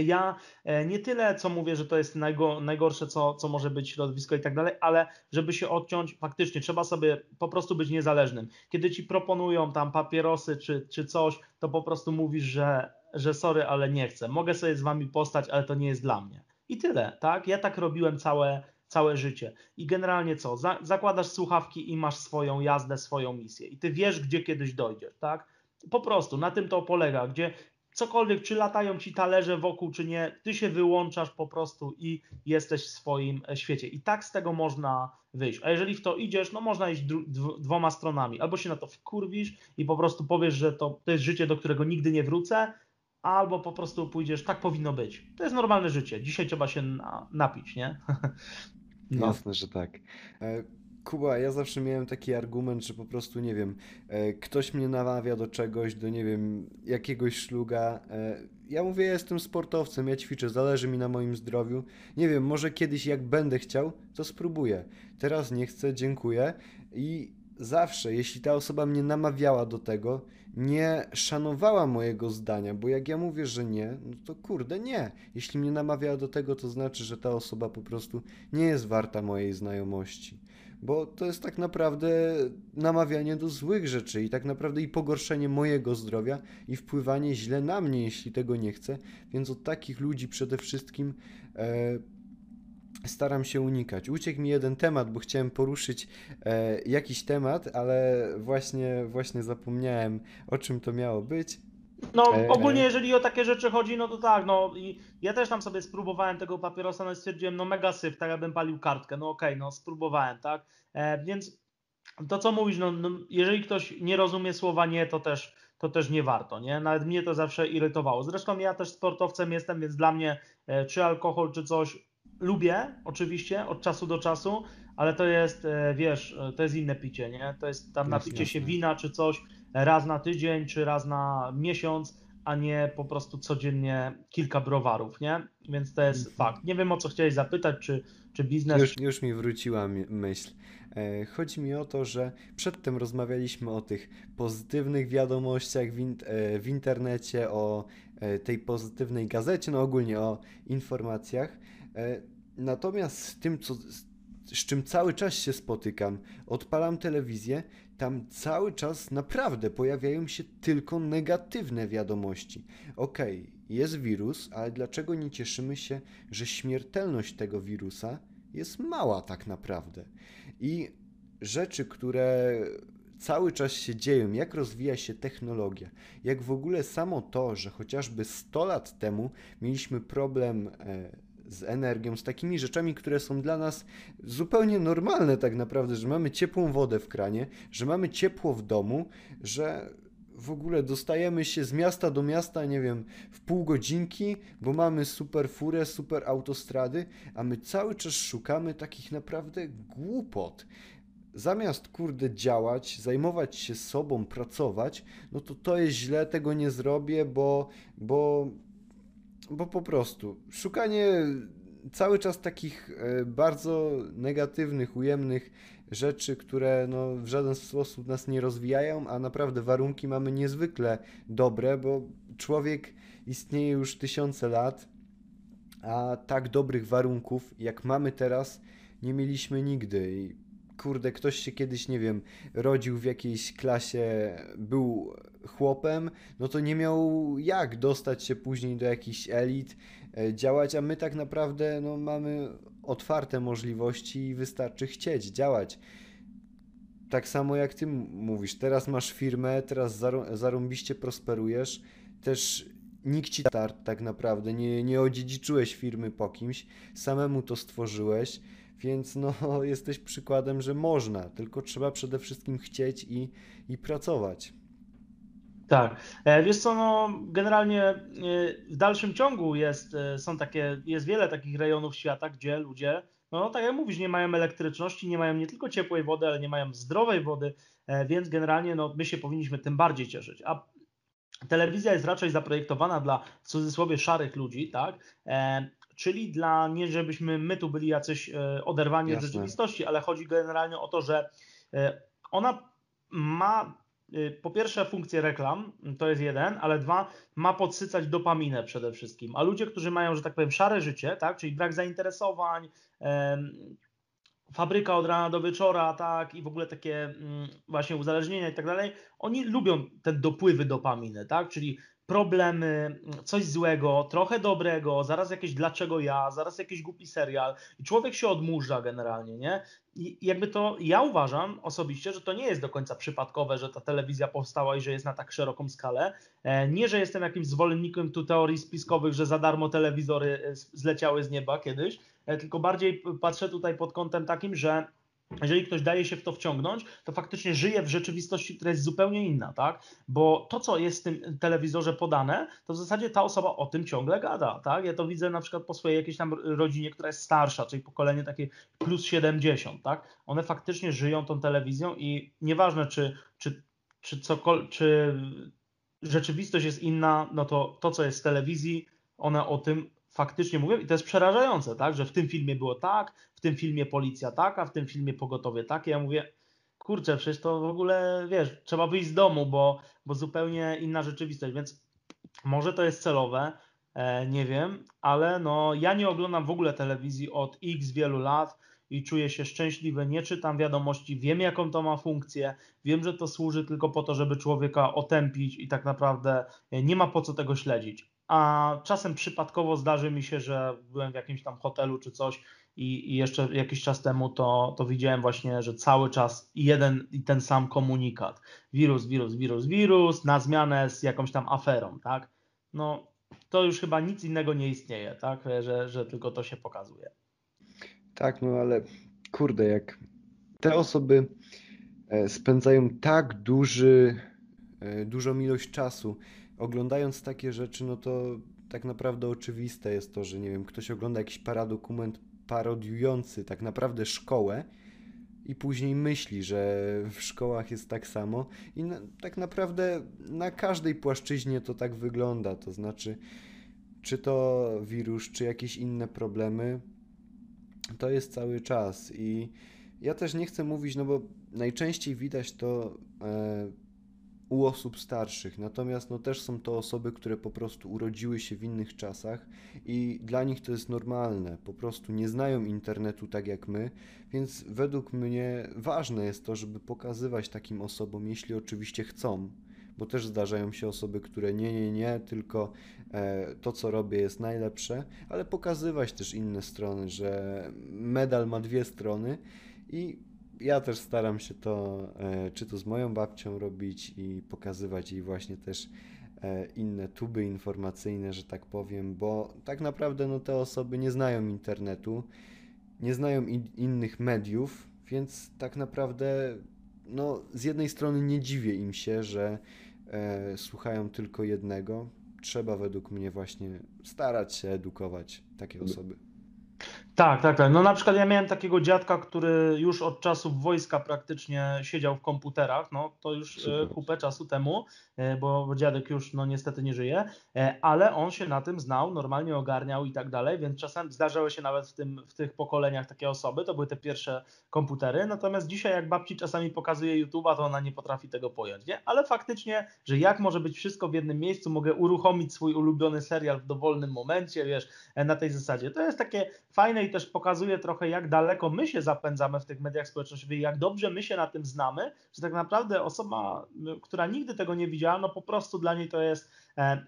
ja e, nie tyle, co mówię, że to jest najgorsze, co, co może być środowisko i tak dalej, ale żeby się odciąć, faktycznie trzeba sobie po prostu być niezależnym. Kiedy ci proponują tam papierosy czy, czy coś, to po prostu mówisz, że, że sorry, ale nie chcę. Mogę sobie z wami postać, ale to nie jest dla mnie. I tyle, tak? Ja tak robiłem całe, całe życie. I generalnie co? Za, zakładasz słuchawki i masz swoją jazdę, swoją misję. I ty wiesz, gdzie kiedyś dojdziesz, tak? Po prostu na tym to polega, gdzie cokolwiek, czy latają ci talerze wokół, czy nie, ty się wyłączasz po prostu i jesteś w swoim e, świecie. I tak z tego można wyjść. A jeżeli w to idziesz, no można iść dwoma stronami. Albo się na to wkurwisz i po prostu powiesz, że to, to jest życie, do którego nigdy nie wrócę, albo po prostu pójdziesz, tak powinno być. To jest normalne życie. Dzisiaj trzeba się na, napić, nie? *laughs* no. Jasne, że tak. Kuba, ja zawsze miałem taki argument, że po prostu, nie wiem, e, ktoś mnie namawia do czegoś, do, nie wiem, jakiegoś szluga. E, ja mówię, ja jestem sportowcem, ja ćwiczę, zależy mi na moim zdrowiu. Nie wiem, może kiedyś jak będę chciał, to spróbuję. Teraz nie chcę, dziękuję. I zawsze, jeśli ta osoba mnie namawiała do tego, nie szanowała mojego zdania, bo jak ja mówię, że nie, no to kurde, nie. Jeśli mnie namawiała do tego, to znaczy, że ta osoba po prostu nie jest warta mojej znajomości bo to jest tak naprawdę namawianie do złych rzeczy i tak naprawdę i pogorszenie mojego zdrowia i wpływanie źle na mnie, jeśli tego nie chcę, więc od takich ludzi przede wszystkim e, staram się unikać. Uciekł mi jeden temat, bo chciałem poruszyć e, jakiś temat, ale właśnie, właśnie zapomniałem o czym to miało być. No ogólnie jeżeli o takie rzeczy chodzi, no to tak, no i ja też tam sobie spróbowałem tego papierosa, no i stwierdziłem, no mega syf, tak jakbym palił kartkę, no okej, okay, no spróbowałem, tak, e, więc to co mówisz, no, no, jeżeli ktoś nie rozumie słowa nie, to też, to też nie warto, nie, nawet mnie to zawsze irytowało, zresztą ja też sportowcem jestem, więc dla mnie e, czy alkohol, czy coś, lubię oczywiście od czasu do czasu, ale to jest, e, wiesz, e, to jest inne picie, nie, to jest tam napicie się wina czy coś, raz na tydzień czy raz na miesiąc, a nie po prostu codziennie kilka browarów, nie? Więc to jest mhm. fakt. Nie wiem o co chciałeś zapytać, czy, czy biznes. Już, już mi wróciła myśl. E, chodzi mi o to, że przedtem rozmawialiśmy o tych pozytywnych wiadomościach w, in e, w internecie, o e, tej pozytywnej gazecie, no ogólnie o informacjach. Natomiast z tym, co, z czym cały czas się spotykam, odpalam telewizję tam cały czas naprawdę pojawiają się tylko negatywne wiadomości. Okej, okay, jest wirus, ale dlaczego nie cieszymy się, że śmiertelność tego wirusa jest mała tak naprawdę? I rzeczy, które cały czas się dzieją, jak rozwija się technologia, jak w ogóle samo to, że chociażby 100 lat temu mieliśmy problem e, z energią, z takimi rzeczami, które są dla nas zupełnie normalne tak naprawdę, że mamy ciepłą wodę w kranie, że mamy ciepło w domu, że w ogóle dostajemy się z miasta do miasta, nie wiem, w pół godzinki, bo mamy super furę, super autostrady, a my cały czas szukamy takich naprawdę głupot. Zamiast kurde działać, zajmować się sobą, pracować, no to to jest źle, tego nie zrobię, bo, bo, bo po prostu szukanie cały czas takich e, bardzo negatywnych, ujemnych rzeczy, które no, w żaden sposób nas nie rozwijają, a naprawdę warunki mamy niezwykle dobre, bo człowiek istnieje już tysiące lat, a tak dobrych warunków, jak mamy teraz, nie mieliśmy nigdy. I kurde, ktoś się kiedyś, nie wiem, rodził w jakiejś klasie, był chłopem, no to nie miał jak dostać się później do jakichś elit, e, działać, a my tak naprawdę no, mamy otwarte możliwości i wystarczy chcieć działać. Tak samo jak ty mówisz, teraz masz firmę, teraz zarąbiście prosperujesz, też nikt ci tak naprawdę, nie, nie odziedziczyłeś firmy po kimś, samemu to stworzyłeś, więc no *laughs* jesteś przykładem, że można, tylko trzeba przede wszystkim chcieć i, i pracować. Tak. E, wiesz co, no generalnie e, w dalszym ciągu jest, e, są takie, jest wiele takich rejonów świata, gdzie ludzie, no tak jak mówisz, nie mają elektryczności, nie mają nie tylko ciepłej wody, ale nie mają zdrowej wody, więc generalnie no, my się powinniśmy tym bardziej cieszyć. A telewizja jest raczej zaprojektowana dla w cudzysłowie szarych ludzi, tak? czyli dla nie żebyśmy my tu byli jacyś oderwani Jasne. od rzeczywistości, ale chodzi generalnie o to, że ona ma Y, po pierwsze funkcję reklam, to jest jeden, ale dwa, ma podsycać dopaminę przede wszystkim. A ludzie, którzy mają, że tak powiem, szare życie, tak, czyli brak zainteresowań, fabryka od rana do wieczora, tak, i w ogóle takie mm, właśnie uzależnienia i tak dalej, oni lubią te dopływy dopaminy, tak, czyli problemy, coś złego, trochę dobrego, zaraz jakieś dlaczego ja, zaraz jakiś głupi serial i człowiek się odmurza generalnie, nie? I jakby to, ja uważam osobiście, że to nie jest do końca przypadkowe, że ta telewizja powstała i że jest na tak szeroką skalę. E, nie, że jestem jakimś zwolennikiem tu teorii spiskowych, że za darmo telewizory e, zleciały z nieba kiedyś, tylko bardziej patrzę tutaj pod kątem takim, że jeżeli ktoś daje się w to wciągnąć, to faktycznie żyje w rzeczywistości, która jest zupełnie inna, tak? Bo to, co jest w tym telewizorze podane, to w zasadzie ta osoba o tym ciągle gada, tak? Ja to widzę na przykład po swojej jakiejś tam rodzinie, która jest starsza, czyli pokolenie takie plus 70, tak? One faktycznie żyją tą telewizją i nieważne, czy, czy, czy, czy rzeczywistość jest inna, no to to, co jest w telewizji, one o tym faktycznie mówią i to jest przerażające, tak, że w tym filmie było tak, w tym filmie policja taka, w tym filmie pogotowie takie. Ja mówię, kurczę, przecież to w ogóle, wiesz, trzeba wyjść z domu, bo, bo zupełnie inna rzeczywistość, więc może to jest celowe, e, nie wiem, ale no ja nie oglądam w ogóle telewizji od x wielu lat i czuję się szczęśliwy, nie czytam wiadomości, wiem jaką to ma funkcję, wiem, że to służy tylko po to, żeby człowieka otępić i tak naprawdę nie ma po co tego śledzić a czasem przypadkowo zdarzy mi się, że byłem w jakimś tam hotelu czy coś i, i, jeszcze jakiś czas temu to, to widziałem właśnie, że cały czas jeden i ten sam komunikat. Wirus, wirus, wirus, wirus, na zmianę z jakąś tam aferą, tak? No to już chyba nic innego nie istnieje, tak? Że, że tylko to się pokazuje. Tak, no ale kurde, jak te osoby e, spędzają tak duży, e, dużą ilość czasu oglądając takie rzeczy, no to tak naprawdę oczywiste jest to, że nie wiem, ktoś ogląda jakiś paradokument parodiujący tak naprawdę szkołę i później myśli, że w szkołach jest tak samo. I na, tak naprawdę na każdej płaszczyźnie to tak wygląda, to znaczy czy to wirus, czy jakieś inne problemy, to jest cały czas. I ja też nie chcę mówić, no bo najczęściej widać to e, u osób starszych. Natomiast no, też są to osoby, które po prostu urodziły się w innych czasach i dla nich to jest normalne. Po prostu nie znają internetu tak jak my, więc według mnie ważne jest to, żeby pokazywać takim osobom, jeśli oczywiście chcą, bo też zdarzają się osoby, które nie, nie, nie, tylko e, to, co robię, jest najlepsze, ale pokazywać też inne strony, że medal ma dwie strony i ja też staram się to, e, czy to z moją babcią robić i pokazywać jej właśnie też e, inne tuby informacyjne, że tak powiem, bo tak naprawdę no, te osoby nie znają internetu, nie znają in innych mediów, więc tak naprawdę no, z jednej strony nie dziwię im się, że e, słuchają tylko jednego. Trzeba według mnie właśnie starać się edukować takie osoby. Tak, tak, tak. No na przykład ja miałem takiego dziadka, który już od czasów wojska praktycznie siedział w komputerach, no to już e, Super. kupę czasu temu, bo, bo dziadek już no niestety nie żyje, e, ale on się na tym znał, normalnie ogarniał i tak dalej, więc czasem zdarzały się nawet w, tym, w tych pokoleniach takie osoby, to były te pierwsze komputery, natomiast dzisiaj jak babci czasami pokazuje YouTube'a, to ona nie potrafi tego pojąć, nie? Ale faktycznie, że jak może być wszystko w jednym miejscu, mogę uruchomić swój ulubiony serial w dowolnym momencie, wiesz, na tej zasadzie. To jest takie fajne i też pokazuje trochę, jak daleko my się zapędzamy w tych mediach społecznościowych, jak dobrze my się na tym znamy, że tak naprawdę osoba, która nigdy tego nie widziała, no po prostu dla niej to jest e,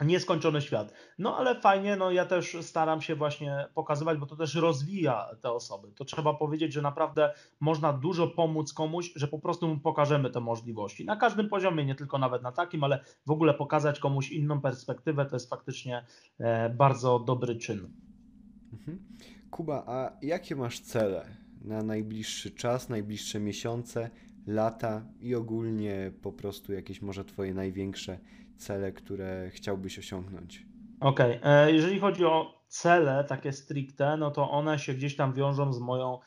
nieskończony świat. No ale fajnie, no ja też staram się właśnie pokazywać, bo to też rozwija te osoby. To trzeba powiedzieć, że naprawdę można dużo pomóc komuś, że po prostu mu pokażemy te możliwości. Na każdym poziomie, nie tylko nawet na takim, ale w ogóle pokazać komuś inną perspektywę, to jest faktycznie e, bardzo dobry czyn. Mhm. Kuba, a jakie masz cele na najbliższy czas, najbliższe miesiące, lata i ogólnie po prostu jakieś może Twoje największe cele, które chciałbyś osiągnąć? Okej, okay. E, jeżeli chodzi o cele takie stricte, no to one się gdzieś tam wiążą z moją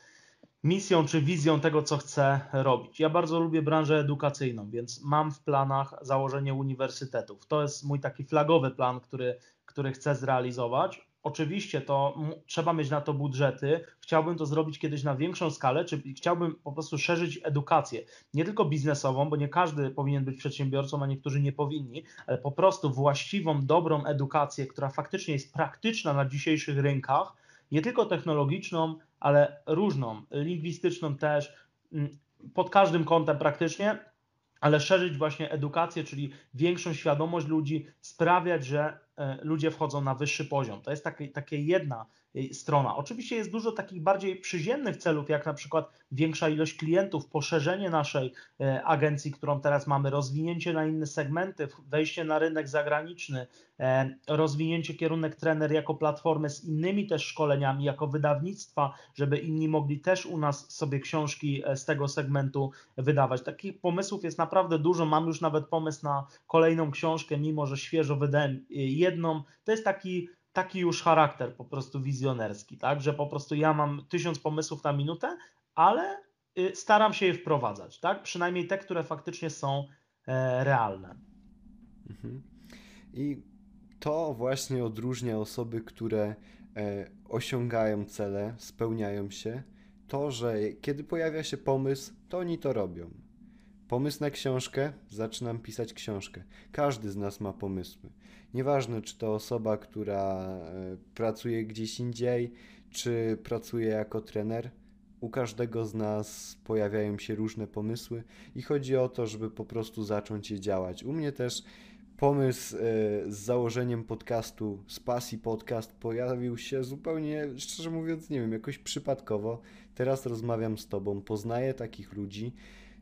misją czy wizją tego, co chcę robić. Ja bardzo lubię branżę edukacyjną, więc mam w planach założenie uniwersytetów. To jest mój taki flagowy plan, który, który chcę zrealizować. Oczywiście to trzeba mieć na to budżety. Chciałbym to zrobić kiedyś na większą skalę, czy chciałbym po prostu szerzyć edukację, nie tylko biznesową, bo nie każdy powinien być przedsiębiorcą, a niektórzy nie powinni, ale po prostu właściwą, dobrą edukację, która faktycznie jest praktyczna na dzisiejszych rynkach, nie tylko technologiczną, ale różną, lingwistyczną też, pod każdym kątem praktycznie, ale szerzyć właśnie edukację, czyli większą świadomość ludzi, sprawiać, że ludzie wchodzą na wyższy poziom. To jest takie, takie jedna strona. Oczywiście jest dużo takich bardziej przyziemnych celów, jak na przykład większa ilość klientów, poszerzenie naszej e, agencji, którą teraz mamy, rozwinięcie na inne segmenty, wejście na rynek zagraniczny, e, rozwinięcie kierunek trener jako platformy z innymi też szkoleniami, jako wydawnictwa, żeby inni mogli też u nas sobie książki z tego segmentu wydawać. Takich pomysłów jest naprawdę dużo. Mam już nawet pomysł na kolejną książkę, mimo że świeżo wydałem jedną. To jest taki taki już charakter po prostu wizjonerski, tak, że po prostu ja mam tysiąc pomysłów na minutę, ale y, staram się je wprowadzać, tak, przynajmniej te, które faktycznie są e, realne. Mhm. I to właśnie odróżnia osoby, które e, osiągają cele, spełniają się, to, że kiedy pojawia się pomysł, to oni to robią. Pomysł na książkę, zaczynam pisać książkę. Każdy z nas ma pomysły. Nieważne, czy to osoba, która e, pracuje gdzieś indziej, czy pracuje jako trener. U każdego z nas pojawiają się różne pomysły i chodzi o to, żeby po prostu zacząć je działać. U mnie też pomysł e, z założeniem podcastu, z pasji podcast pojawił się zupełnie, szczerze mówiąc, nie wiem, jakoś przypadkowo. Teraz rozmawiam z Tobą, poznaję takich ludzi.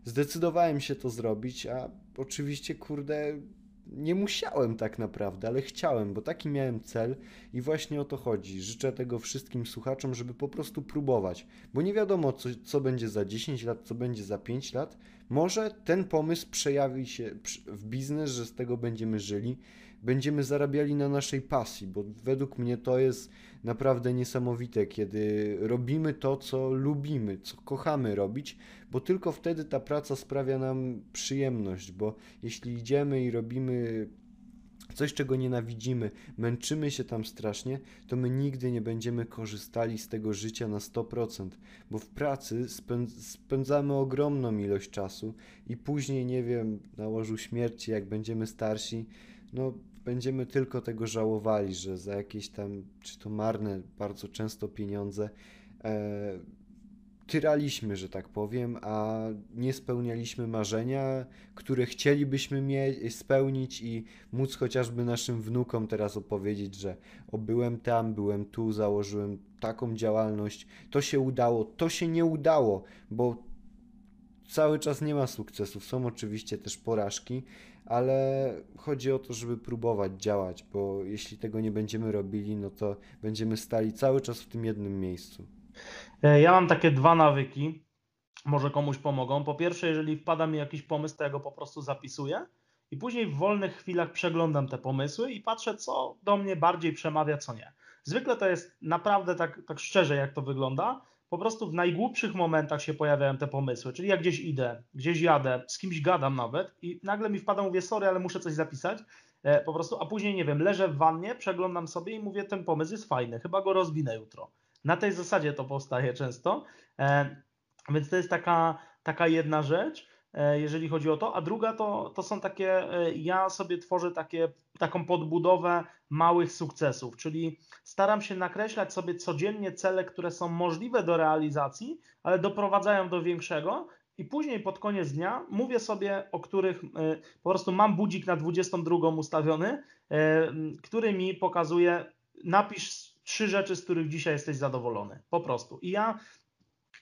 Zdecydowałem się to zrobić, a oczywiście, kurde, nie musiałem tak naprawdę, ale chciałem, bo taki miałem cel i właśnie o to chodzi. Życzę tego wszystkim słuchaczom, żeby po prostu próbować, bo nie wiadomo, co, co będzie za 10 lat, co będzie za 5 lat. Może ten pomysł przejawi się w biznes, że z tego będziemy żyli, będziemy zarabiali na naszej pasji, bo według mnie to jest naprawdę niesamowite, kiedy robimy to, co lubimy, co kochamy robić, bo tylko wtedy ta praca sprawia nam przyjemność, bo jeśli idziemy i robimy coś, czego nienawidzimy, męczymy się tam strasznie, to my nigdy nie będziemy korzystali z tego życia na 100%, bo w pracy spędzamy ogromną ilość czasu i później, nie wiem, na łożu śmierci, jak będziemy starsi, no będziemy tylko tego żałowali, że za jakieś tam, czy to marne bardzo często pieniądze, e, tyraliśmy, że tak powiem, a nie spełnialiśmy marzenia, które chcielibyśmy mieć, spełnić i móc chociażby naszym wnukom teraz opowiedzieć, że o byłem tam, byłem tu, założyłem taką działalność, to się udało, to się nie udało, bo cały czas nie ma sukcesów. Są oczywiście też porażki, ale chodzi o to, żeby próbować działać, bo jeśli tego nie będziemy robili, no to będziemy stali cały czas w tym jednym miejscu. E, ja mam takie dwa nawyki, może komuś pomogą. Po pierwsze, jeżeli wpada mi jakiś pomysł, to ja go po prostu zapisuję i później w wolnych chwilach przeglądam te pomysły i patrzę, co do mnie bardziej przemawia, co nie. Zwykle to jest naprawdę tak, tak szczerze, jak to wygląda. Po prostu w najgłupszych momentach się pojawiają te pomysły, czyli jak gdzieś idę, gdzieś jadę, z kimś gadam nawet i nagle mi wpada, mówię, sorry, ale muszę coś zapisać, e, po prostu, a później, nie wiem, leżę w wannie, przeglądam sobie i mówię, ten pomysł jest fajny, chyba go rozwinę jutro. Na tej zasadzie to powstaje często, e, więc to jest taka, taka jedna rzecz. E, jeżeli chodzi o to, a druga to, to są takie, e, ja sobie tworzę takie, taką podbudowę małych sukcesów, czyli staram się nakreślać sobie codziennie cele, które są możliwe do realizacji, ale doprowadzają do większego i później pod koniec dnia mówię sobie, o których e, po prostu mam budzik na 22 ustawiony, który mi pokazuje, napisz trzy rzeczy, z których dzisiaj jesteś zadowolony. Po prostu. I ja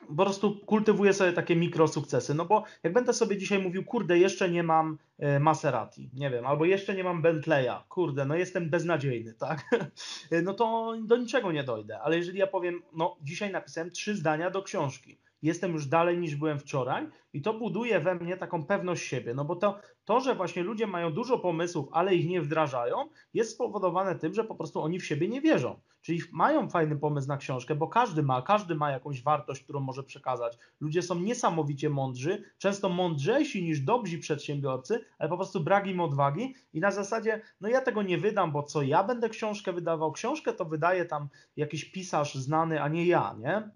po prostu kultywuję sobie takie mikrosukcesy, no bo jak będę sobie dzisiaj mówił, kurde, jeszcze nie mam e, Maserati, nie wiem, albo jeszcze nie mam Bentleya, kurde, no jestem beznadziejny, *laughs* tak, no to do niczego nie dojdę, ale jeżeli ja powiem, no dzisiaj napisałem trzy zdania do książki, jestem już dalej niż byłem wczoraj i to buduje we mnie taką pewność siebie, no bo to, to, że właśnie ludzie mają dużo pomysłów, ale ich nie wdrażają, jest spowodowane tym, że po prostu oni w siebie nie wierzą. Czyli mają fajny pomysł na książkę, bo każdy ma, każdy ma jakąś wartość, którą może przekazać. Ludzie są niesamowicie mądrzy, często mądrzejsi niż dobrzy przedsiębiorcy, ale po prostu brak im odwagi i na zasadzie, no ja tego nie wydam, bo co ja będę książkę wydawał? Książkę to wydaje tam jakiś pisarz znany, a nie ja, nie?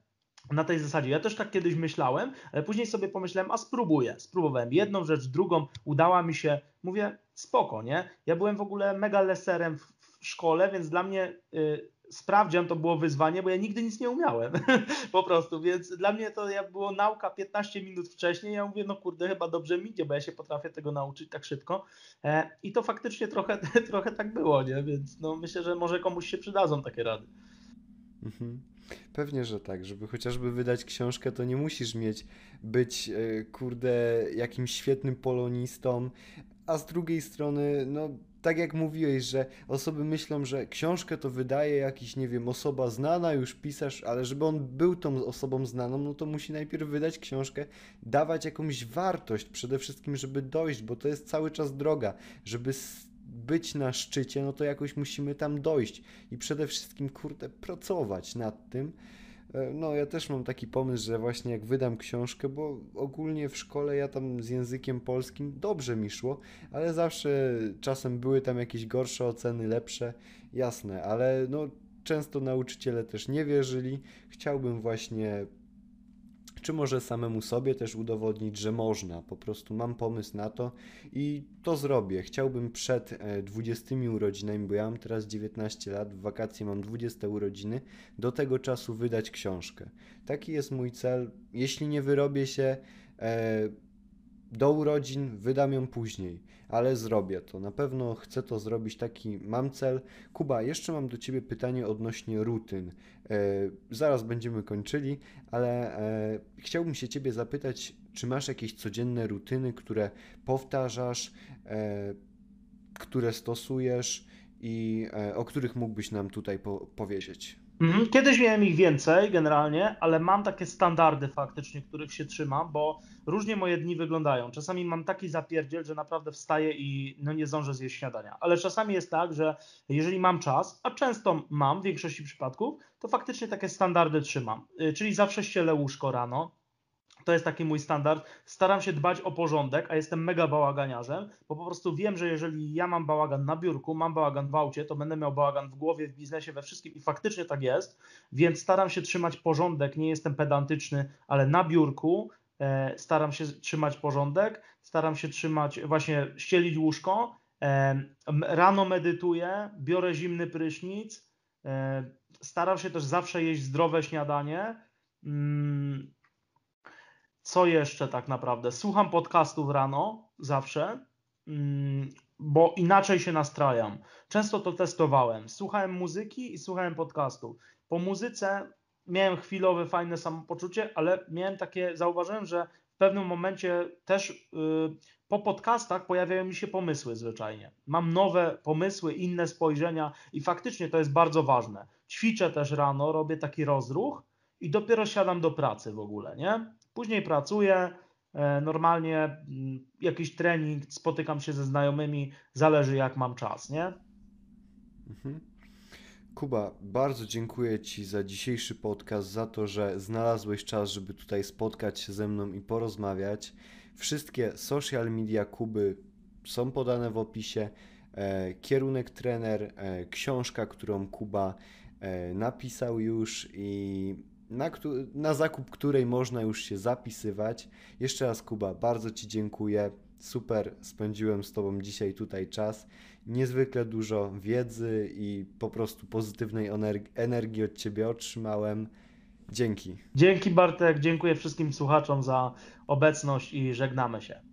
Na tej zasadzie. Ja też tak kiedyś myślałem, ale później sobie pomyślałem, a spróbuję. Spróbowałem jedną rzecz, drugą, udała mi się, mówię, spoko, nie? Ja byłem w ogóle mega leserem w, w szkole, więc dla mnie y, sprawdzian to było wyzwanie, bo ja nigdy nic nie umiałem *laughs* po prostu, więc dla mnie to jak było nauka 15 minut wcześniej, ja mówię, no kurde, chyba dobrze mi idzie, bo ja się potrafię tego nauczyć tak szybko e, i to faktycznie trochę, *laughs* trochę tak było, nie? Więc no myślę, że może komuś się przydadzą takie rady. Mhm. Pewnie, że tak. Żeby chociażby wydać książkę, to nie musisz mieć być, e, kurde, jakimś świetnym polonistą, a z drugiej strony, no, tak jak mówiłeś, że osoby myślą, że książkę to wydaje jakiś, nie wiem, osoba znana, już pisarz, ale żeby on był tą osobą znaną, no to musi najpierw wydać książkę, dawać jakąś wartość, przede wszystkim, żeby dojść, bo to jest cały czas droga, żeby być na szczycie, no to jakoś musimy tam dojść i przede wszystkim, kurde, pracować nad tym. E, no, ja też mam taki pomysł, że właśnie jak wydam książkę, bo ogólnie w szkole ja tam z językiem polskim dobrze mi szło, ale zawsze czasem były tam jakieś gorsze oceny, lepsze, jasne, ale no często nauczyciele też nie wierzyli. Chciałbym właśnie czy może samemu sobie też udowodnić, że można. Po prostu mam pomysł na to i to zrobię. Chciałbym przed 20 e, urodzinami, bo ja mam teraz 19 lat, w wakacje mam 20 urodziny, do tego czasu wydać książkę. Taki jest mój cel. Jeśli nie wyrobię się, e, do urodzin wydam ją później, ale zrobię to. Na pewno chcę to zrobić, taki mam cel. Kuba, jeszcze mam do Ciebie pytanie odnośnie rutyn. E, zaraz będziemy kończyli, ale e, chciałbym się Ciebie zapytać, czy masz jakieś codzienne rutyny, które powtarzasz, e, które stosujesz i e, o których mógłbyś nam tutaj po powiedzieć? Mhm. Kiedyś miałem ich więcej generalnie, ale mam takie standardy faktycznie, których się trzymam, bo różnie moje dni wyglądają. Czasami mam taki zapierdziel, że naprawdę wstaję i no nie zdążę zjeść śniadania. Ale czasami jest tak, że jeżeli mam czas, a często mam w większości przypadków, to faktycznie takie standardy trzymam. Y, czyli zawsze ścielę łóżko rano, to jest taki mój standard. Staram się dbać o porządek, a jestem mega bałaganiarzem, bo po prostu wiem, że jeżeli ja mam bałagan na biurku, mam bałagan w aucie, to będę miał bałagan w głowie, w biznesie, we wszystkim i faktycznie tak jest, więc staram się trzymać porządek, nie jestem pedantyczny, ale na biurku e, staram się trzymać porządek, staram się trzymać, właśnie ścielić łóżko, e, rano medytuję, biorę zimny prysznic, e, staram się też zawsze jeść zdrowe śniadanie, mm, co jeszcze tak naprawdę? Słucham podcastów rano zawsze, mm, bo inaczej się nastrajam. Często to testowałem. Słuchałem muzyki i słuchałem podcastów. Po muzyce miałem chwilowe, fajne samopoczucie, ale miałem takie, zauważyłem, że w pewnym momencie też y, po podcastach pojawiają mi się pomysły zwyczajnie. Mam nowe pomysły, inne spojrzenia i faktycznie to jest bardzo ważne. Ćwiczę też rano, robię taki rozruch i dopiero siadam do pracy w ogóle, nie? Później pracuję, e, normalnie mm, jakiś trening, spotykam się ze znajomymi, zależy jak mam czas, nie? Mhm. Kuba, bardzo dziękuję Ci za dzisiejszy podcast, za to, że znalazłeś czas, żeby tutaj spotkać się ze mną i porozmawiać. Wszystkie social media Kuby są podane w opisie. E, kierunek trener, e, książka, którą Kuba napisał już i na, na zakup której można już się zapisywać. Jeszcze raz, Kuba, bardzo Ci dziękuję. Super spędziłem z Tobą dzisiaj tutaj czas. Niezwykle dużo wiedzy i po prostu pozytywnej energii od Ciebie otrzymałem. Dzięki. Dzięki Bartek, dziękuję wszystkim słuchaczom za obecność i żegnamy się.